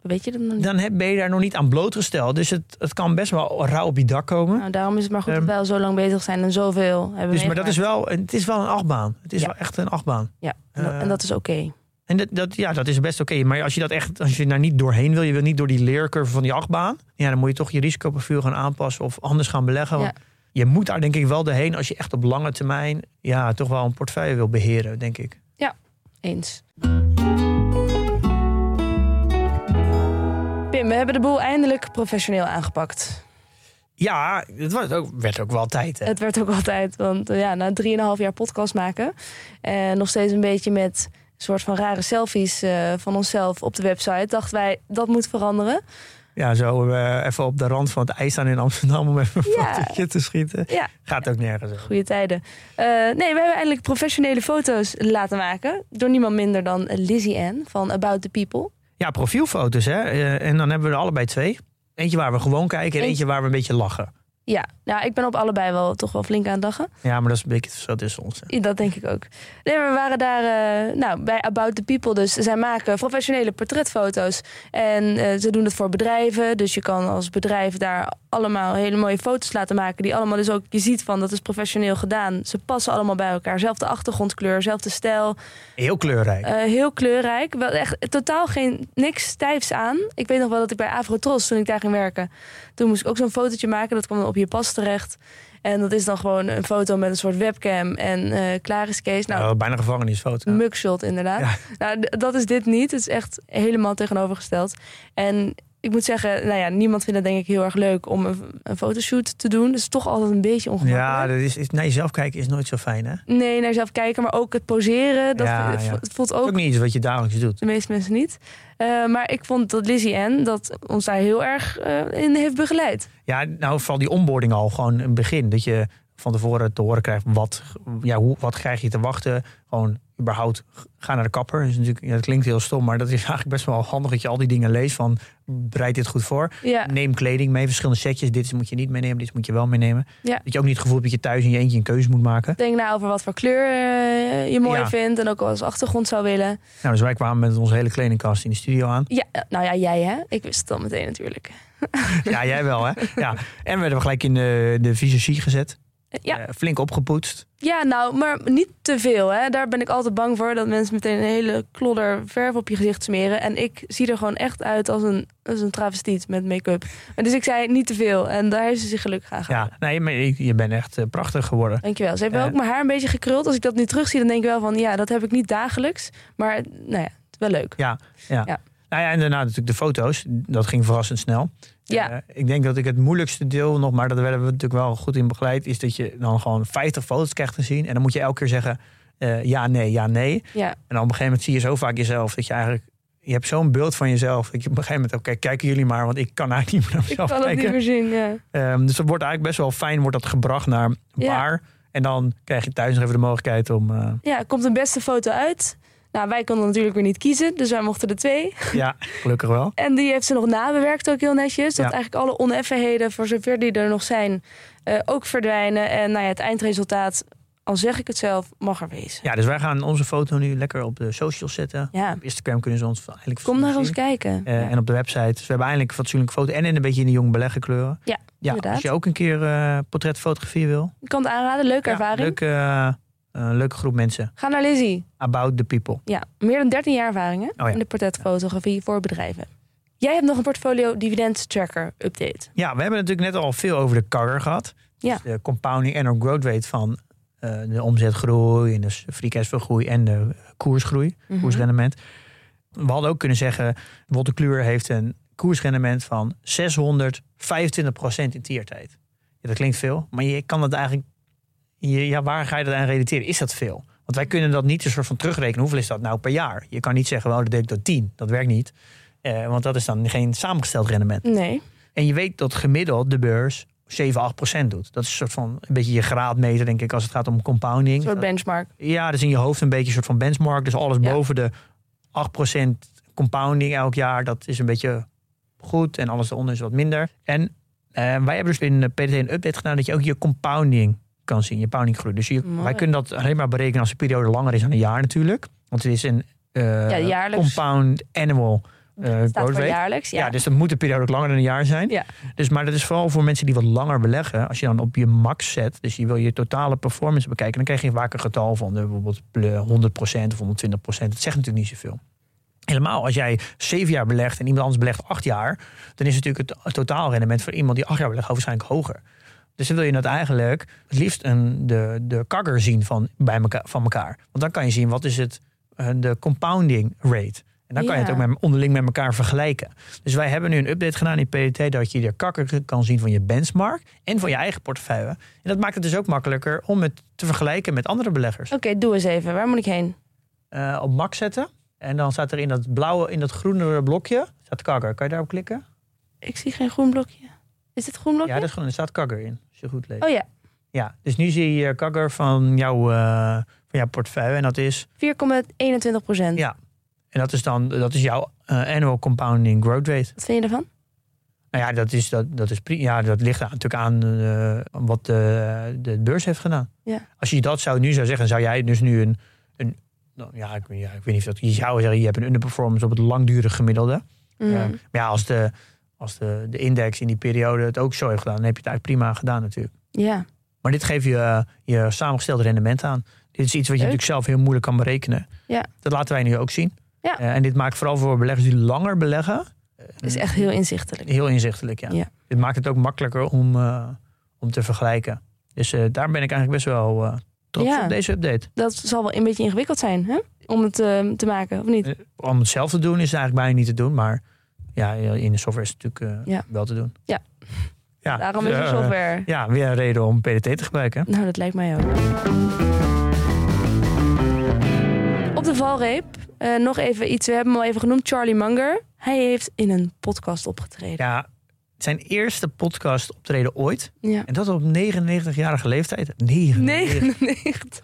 Weet je dat nog niet? dan heb, ben je daar nog niet aan blootgesteld. Dus het, het kan best wel rauw op je dak komen. Nou, daarom is het maar goed dat wij al zo lang bezig zijn en zoveel hebben dus, maar dat is wel, het is wel een achtbaan. Het is Ja. wel echt een achtbaan. Ja, eh, en dat is oké. En dat, dat, ja, dat is best oké. Maar als je dat echt, als je daar niet doorheen wil, je wil niet door die leercurve van die achtbaan, ja, dan moet je toch je risicoprofiel gaan aanpassen of anders gaan beleggen. Want je moet daar denk ik wel doorheen als je echt op lange termijn, ja, toch wel een portefeuille wil beheren, denk ik. Eens. Pim, we hebben de boel eindelijk professioneel aangepakt. Ja, het was ook, werd ook wel tijd. Hè? Het werd ook altijd, want eh, ja, na drieënhalf jaar podcast maken... en nog steeds een beetje met soort van rare selfies eh, van onszelf op de website... dachten wij, dat moet veranderen. Ja, zo eh, even op de rand van het ijs staan in Amsterdam om even een Ja. fotootje te schieten. Ja, Gaat ook nergens goede tijden. Eh, nee, we hebben eindelijk professionele foto's laten maken... door niemand minder dan Lizzie Ann van About the People. Ja, profielfoto's hè. En dan hebben we er allebei twee. Eentje waar we gewoon kijken en eentje waar we een beetje lachen. Ja, nou, ik ben op allebei wel toch wel flink aan het lachen. Ja, maar dat is een beetje verschil tussen ons. Ja, Dat denk ik ook. Nee, we waren daar eh, nou, bij About the People. Dus zij maken professionele portretfoto's. En eh, ze doen het voor bedrijven. Dus je kan als bedrijf daar allemaal hele mooie foto's laten maken. Die allemaal dus ook, je ziet van, dat is professioneel gedaan. Ze passen allemaal bij elkaar. Zelfde achtergrondkleur, zelfde stijl. Heel kleurrijk. Eh, heel kleurrijk. Wel echt totaal geen, niks stijfs aan. Ik weet nog wel dat ik bij Avrotros, toen ik daar ging werken... toen moest ik ook zo'n fotootje maken. Dat kwam dan op je pas terecht. En dat is dan gewoon een foto met een soort webcam en eh klaar is Kees. Nou, Nou, bijna gevangenisfoto. mugshot inderdaad. Ja. Nou, dat is dit niet. Het is echt helemaal tegenovergesteld. En ik moet zeggen, nou ja, niemand vindt het denk ik heel erg leuk om een, een fotoshoot te doen. Dus is toch altijd een beetje Ja, ongemakkelijk. dat is, is, naar jezelf kijken is nooit zo fijn hè. Nee, naar jezelf kijken, maar ook het poseren. Dat Ja, ja. het voelt is ook ook niet iets wat je dagelijks doet. de meeste mensen niet. Eh, maar ik vond dat Lizzie Ann dat ons daar heel erg eh, in heeft begeleid. Ja, nou vooral die onboarding al gewoon een begin. Dat je van tevoren te horen krijgt wat, ja, hoe, wat krijg je te wachten. Gewoon überhaupt ga naar de kapper. Dat, is natuurlijk, ja, dat klinkt heel stom, maar dat is eigenlijk best wel handig dat je al die dingen leest van bereid dit goed voor. Ja, Neem kleding mee, verschillende setjes. Dit moet je niet meenemen, dit moet je wel meenemen. Ja. Dat je ook niet het gevoel hebt dat je thuis in je eentje een keuze moet maken. denk na over wat voor kleur eh, je mooi vindt en ook als achtergrond zou willen. Nou, dus wij kwamen met onze hele kledingkast in de studio aan. Ja, nou ja, jij hè? Ik wist het al meteen natuurlijk. Ja, jij wel hè. Ja. En we werden gelijk in de, de visagie gezet. Eh, Ja, Eh, flink opgepoetst. ja, nou, maar niet te veel. Hè? Daar ben ik altijd bang voor. Dat mensen meteen een hele klodder verf op je gezicht smeren. En ik zie er gewoon echt uit als een, als een travestiet met make-up. Dus ik zei niet te veel. En daar heeft ze zich gelukkig aan gehouden. Ja, nee, maar je, je bent echt eh, prachtig geworden. Dankjewel. Ze Eh. ook mijn haar een beetje gekruld. Als ik dat nu terugzie, dan denk ik wel van... ja, dat heb ik niet dagelijks. Maar nou ja, het is wel leuk. Ja, ja. Ja. Nou ja, en daarna natuurlijk de foto's. Dat ging verrassend snel. Ja. Eh, ik denk dat ik het moeilijkste deel nog, maar dat werden we natuurlijk wel goed in begeleid, is dat je dan gewoon 50 foto's krijgt te zien. En dan moet je elke keer zeggen eh, ja, nee, ja, nee. Ja, En dan op een gegeven moment zie je zo vaak jezelf dat je eigenlijk, je hebt zo'n beeld van jezelf. Dat je op een gegeven moment, oké, kijken jullie maar, want ik kan eigenlijk niet meer naar ik mezelf kan het kijken. niet meer zien. Ja. Ehm, dus dat wordt eigenlijk best wel fijn, wordt dat gebracht naar Ja. paar. En dan krijg je thuis nog even de mogelijkheid om, eh, ja, komt een beste foto uit. Nou, wij konden natuurlijk weer niet kiezen. Dus wij mochten er twee. ja, gelukkig wel. En die heeft ze nog nabewerkt ook heel netjes. Dat Ja. eigenlijk alle oneffenheden, voor zover die er nog zijn, eh, ook verdwijnen. En nou ja, het eindresultaat, al zeg ik het zelf, mag er wezen. Ja, dus wij gaan onze foto nu lekker op de socials zetten. Ja, Op Instagram kunnen ze ons eigenlijk kom naar ons kijken. Eh, Ja. En op de website. Dus we hebben eindelijk een fatsoenlijke foto. En in een beetje in de jong beleggenkleuren. Ja, ja inderdaad. Als je ook een keer eh portretfotografie wil. Ik kan het aanraden, leuke Ja, ervaring. leuke, eh, eh, leuke groep mensen. Ga naar Lizzie. About the people. Ja, meer dan 13 jaar ervaring hè? Oh ja. in de portretfotografie voor bedrijven. Jij hebt nog een portfolio dividend tracker update. Ja, we hebben natuurlijk net al veel over de CAGR gehad. Ja. Dus de compounding annual growth rate van eh, de omzetgroei en de free cash flow groei en de koersgroei, Mhm. koersrendement. We hadden ook kunnen zeggen, Wolter Kluwer heeft een koersrendement van 625% in tiertijd. Ja, dat klinkt veel, maar je kan dat eigenlijk, ja, waar ga je dat aan relateren? Is dat veel? Want wij kunnen dat niet een soort van terugrekenen. Hoeveel is dat nou per jaar? Je kan niet zeggen, well, dat deed ik door 10. Dat werkt niet. Eh, want dat is dan geen samengesteld rendement. Nee. En je weet dat gemiddeld de beurs 7, 8 procent doet. Dat is een soort van een beetje je graadmeter, denk ik, als het gaat om compounding. Een soort benchmark. Ja, dat is in je hoofd een beetje een soort van benchmark. Dus alles Ja. boven de 8 procent compounding elk jaar, dat is een beetje goed. En alles eronder is wat minder. En eh, wij hebben dus in de PDT een update gedaan dat je ook je compounding kan zien, je pounding groei. Dus je, wij kunnen dat alleen maar berekenen als de periode langer is dan een jaar natuurlijk. Want het is een eh, Ja, jaarlijks. compound annual eh Staat growth voor jaarlijks. Ja. Ja. dus dat moet de periode ook langer dan een jaar zijn. Ja. Dus, maar dat is vooral voor mensen die wat langer beleggen. Als je dan op je max zet, dus je wil je totale performance bekijken, dan krijg je vaak een getal van eh, bijvoorbeeld eh, 100% of 120%. Dat zegt natuurlijk niet zoveel. Helemaal als jij zeven jaar belegt en iemand anders belegt acht jaar, dan is natuurlijk het, het totaalrendement voor iemand die acht jaar belegt waarschijnlijk hoger. Dus dan wil je dat eigenlijk het liefst een, de, de kagger zien van, bij elkaar, van elkaar. Want dan kan je zien wat is het, eh, de compounding rate. En dan kan je het ook met, onderling met elkaar vergelijken. Dus wij hebben nu een update gedaan in PDT dat je de kakker kan zien van je benchmark en van je eigen portefeuille. En dat maakt het dus ook makkelijker om het te vergelijken met andere beleggers. Oké, doe eens even. Waar moet ik heen? Eh, op max zetten. En dan staat er in dat blauwe, in dat groenere blokje, staat kakker. Kan je daarop klikken? Ik zie geen groen blokje. Is dit groen blokje? Ja, dat is gewoon, er staat kakker in. Je goed leest. Oh ja, Ja, dus nu zie je kakker van, jouw eh, van jouw portefeuille. En dat is, 4,21 procent. Ja. en dat is dan dat is jouw eh, annual compounding growth rate. Wat vind je ervan? Nou ja, dat, is, dat, dat, is, ja, dat ligt natuurlijk aan eh, wat de, de beurs heeft gedaan. Ja. Als je dat zou, nu zou zeggen, zou jij dus nu een... een nou, ja, ik, ja, ik weet niet of dat... Je zou zeggen, je hebt een underperformance op het langdurig gemiddelde. Mhm. Maar ja, als, de, als de, de index in die periode het ook zo heeft gedaan... dan heb je het eigenlijk prima gedaan natuurlijk. Ja. Maar dit geeft je eh, je samengestelde rendement aan. Dit is iets wat je Leuk. natuurlijk zelf heel moeilijk kan berekenen. Ja. Dat laten wij nu ook zien. Ja. Eh, en dit maakt vooral voor beleggers die langer beleggen... Het is echt heel inzichtelijk. Heel inzichtelijk, ja. Ja. Dit maakt het ook makkelijker om, eh, om te vergelijken. Dus daar ben ik eigenlijk best wel trots Ja. op deze update. Dat zal wel een beetje ingewikkeld zijn, hè? Om het te maken, of niet? Om het zelf te doen is het eigenlijk bijna niet te doen. Maar ja, in de software is het natuurlijk eh, Ja. wel te doen. Ja. ja Daarom is er eh, software. Ja, weer een reden om PDT te gebruiken. Nou, dat lijkt mij ook. Op de valreep, eh, nog even iets. We hebben hem al even genoemd, Charlie Munger. Hij heeft in een podcast opgetreden. Ja, zijn eerste podcast optreden ooit. Ja. En dat op 99-jarige leeftijd. 99. 99.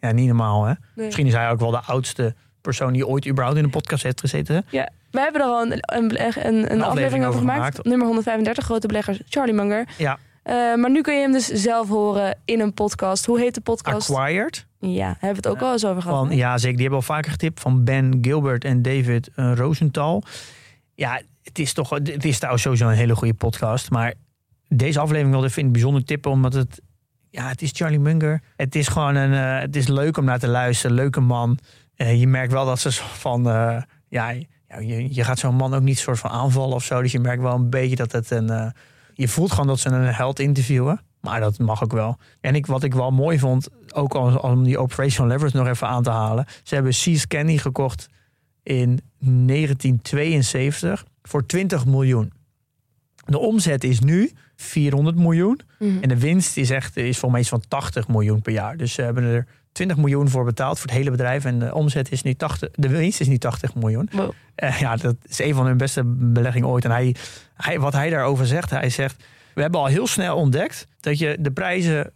Ja, niet normaal hè. Nee. Misschien is hij ook wel de oudste persoon die ooit überhaupt in een podcast heeft gezeten. Ja, we hebben er al een, een, een, een aflevering over gemaakt. Nummer 135, grote beleggers, Charlie Munger. Ja. Eh, maar nu kun je hem dus zelf horen in een podcast. Hoe heet de podcast? Acquired. Ja, hebben we het ook al eens over gehad. Van, ja, zeker. Die hebben al vaker getipt van Ben Gilbert en David uh, Rosenthal. Ja, het is toch het is trouwens sowieso een hele goede podcast. Maar deze aflevering wilde ik vind bijzonder tippen, omdat het, ja, het is Charlie Munger. Het is gewoon een, uh, het is leuk om naar te luisteren. Leuke man. Je merkt wel dat ze van, ja, ja, je, je gaat zo'n man ook niet soort van aanvallen of zo. Dus je merkt wel een beetje dat het een, uh, je voelt gewoon dat ze een held interviewen. Maar dat mag ook wel. En ik, wat ik wel mooi vond, ook om, om die operational leverage nog even aan te halen. Ze hebben Seas Candy gekocht in 1972 voor 20 miljoen. De omzet is nu 400 miljoen. Mhm. En de winst is echt is voor mij iets van 80 miljoen per jaar. Dus ze hebben er 20 miljoen voor betaald voor het hele bedrijf. En de omzet is nu 80, de winst is nu 80 miljoen. Wow. Uh, ja, dat is een van hun beste beleggingen ooit. En hij, hij, wat hij daarover zegt, hij zegt... We hebben al heel snel ontdekt dat je de prijzen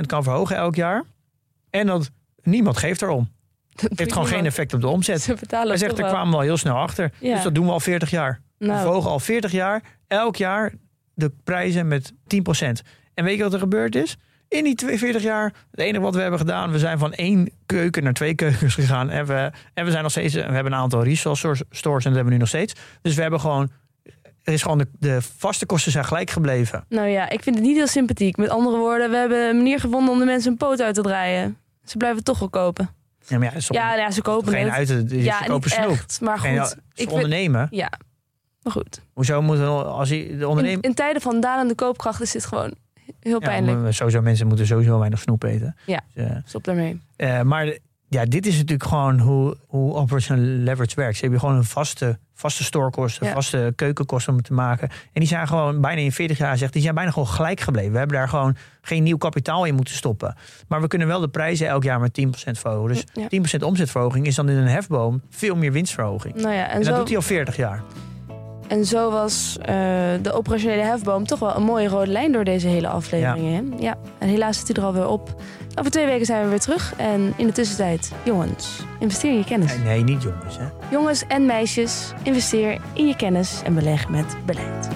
10% kan verhogen elk jaar. En dat niemand geeft erom. Het heeft gewoon geen effect op de omzet. Ze betalen Hij zegt, daar kwamen we al heel snel achter. Ja. Dus dat doen we al 40 jaar. Nou. We verhogen al 40 jaar, elk jaar, de prijzen met 10%. En weet je wat er gebeurd is? In die 42 jaar, het enige wat we hebben gedaan, we zijn van één keuken naar twee keukens gegaan. En we, en we zijn nog steeds, we hebben een aantal resale stores en dat hebben we nu nog steeds. Dus we hebben gewoon, er is gewoon de, de vaste kosten zijn gelijk gebleven. Nou ja, ik vind het niet heel sympathiek. Met andere woorden, we hebben een manier gevonden om de mensen een poot uit te draaien. Ze blijven toch wel kopen. Ja, maar ja, soms, Ja, ja ze kopen geen het. uit, ze ja, kopen snoep. echt. Maar goed, ze ik vind, ondernemen. ja, Maar goed, Hoezo moet als hij de in, ondernemer... in tijden van dalende koopkracht is dit gewoon heel pijnlijk. sowieso, mensen moeten sowieso weinig snoep eten. Ja. Dus, eh, Stop daarmee. Eh, maar ja, dit is natuurlijk gewoon hoe, hoe operational leverage werkt. Ze hebben gewoon een vaste, vaste storekosten, Ja. vaste keukenkosten om te maken. En die zijn gewoon bijna in 40 jaar zegt, die zijn bijna gewoon gelijk gebleven. We hebben daar gewoon geen nieuw kapitaal in moeten stoppen. Maar we kunnen wel de prijzen elk jaar met 10% verhogen. Dus Ja. 10% omzetverhoging is dan in een hefboom veel meer winstverhoging. Nou ja, en, En dat zo, doet hij al 40 jaar. En zo was eh, de operationele hefboom toch wel een mooie rode lijn door deze hele aflevering. Hè? Ja, en helaas zit hij er alweer op. Over twee weken zijn we weer terug. En in de tussentijd, jongens, investeer in je kennis. Nee, nee, niet jongens. Hè. Jongens en meisjes, investeer in je kennis en beleg met beleid.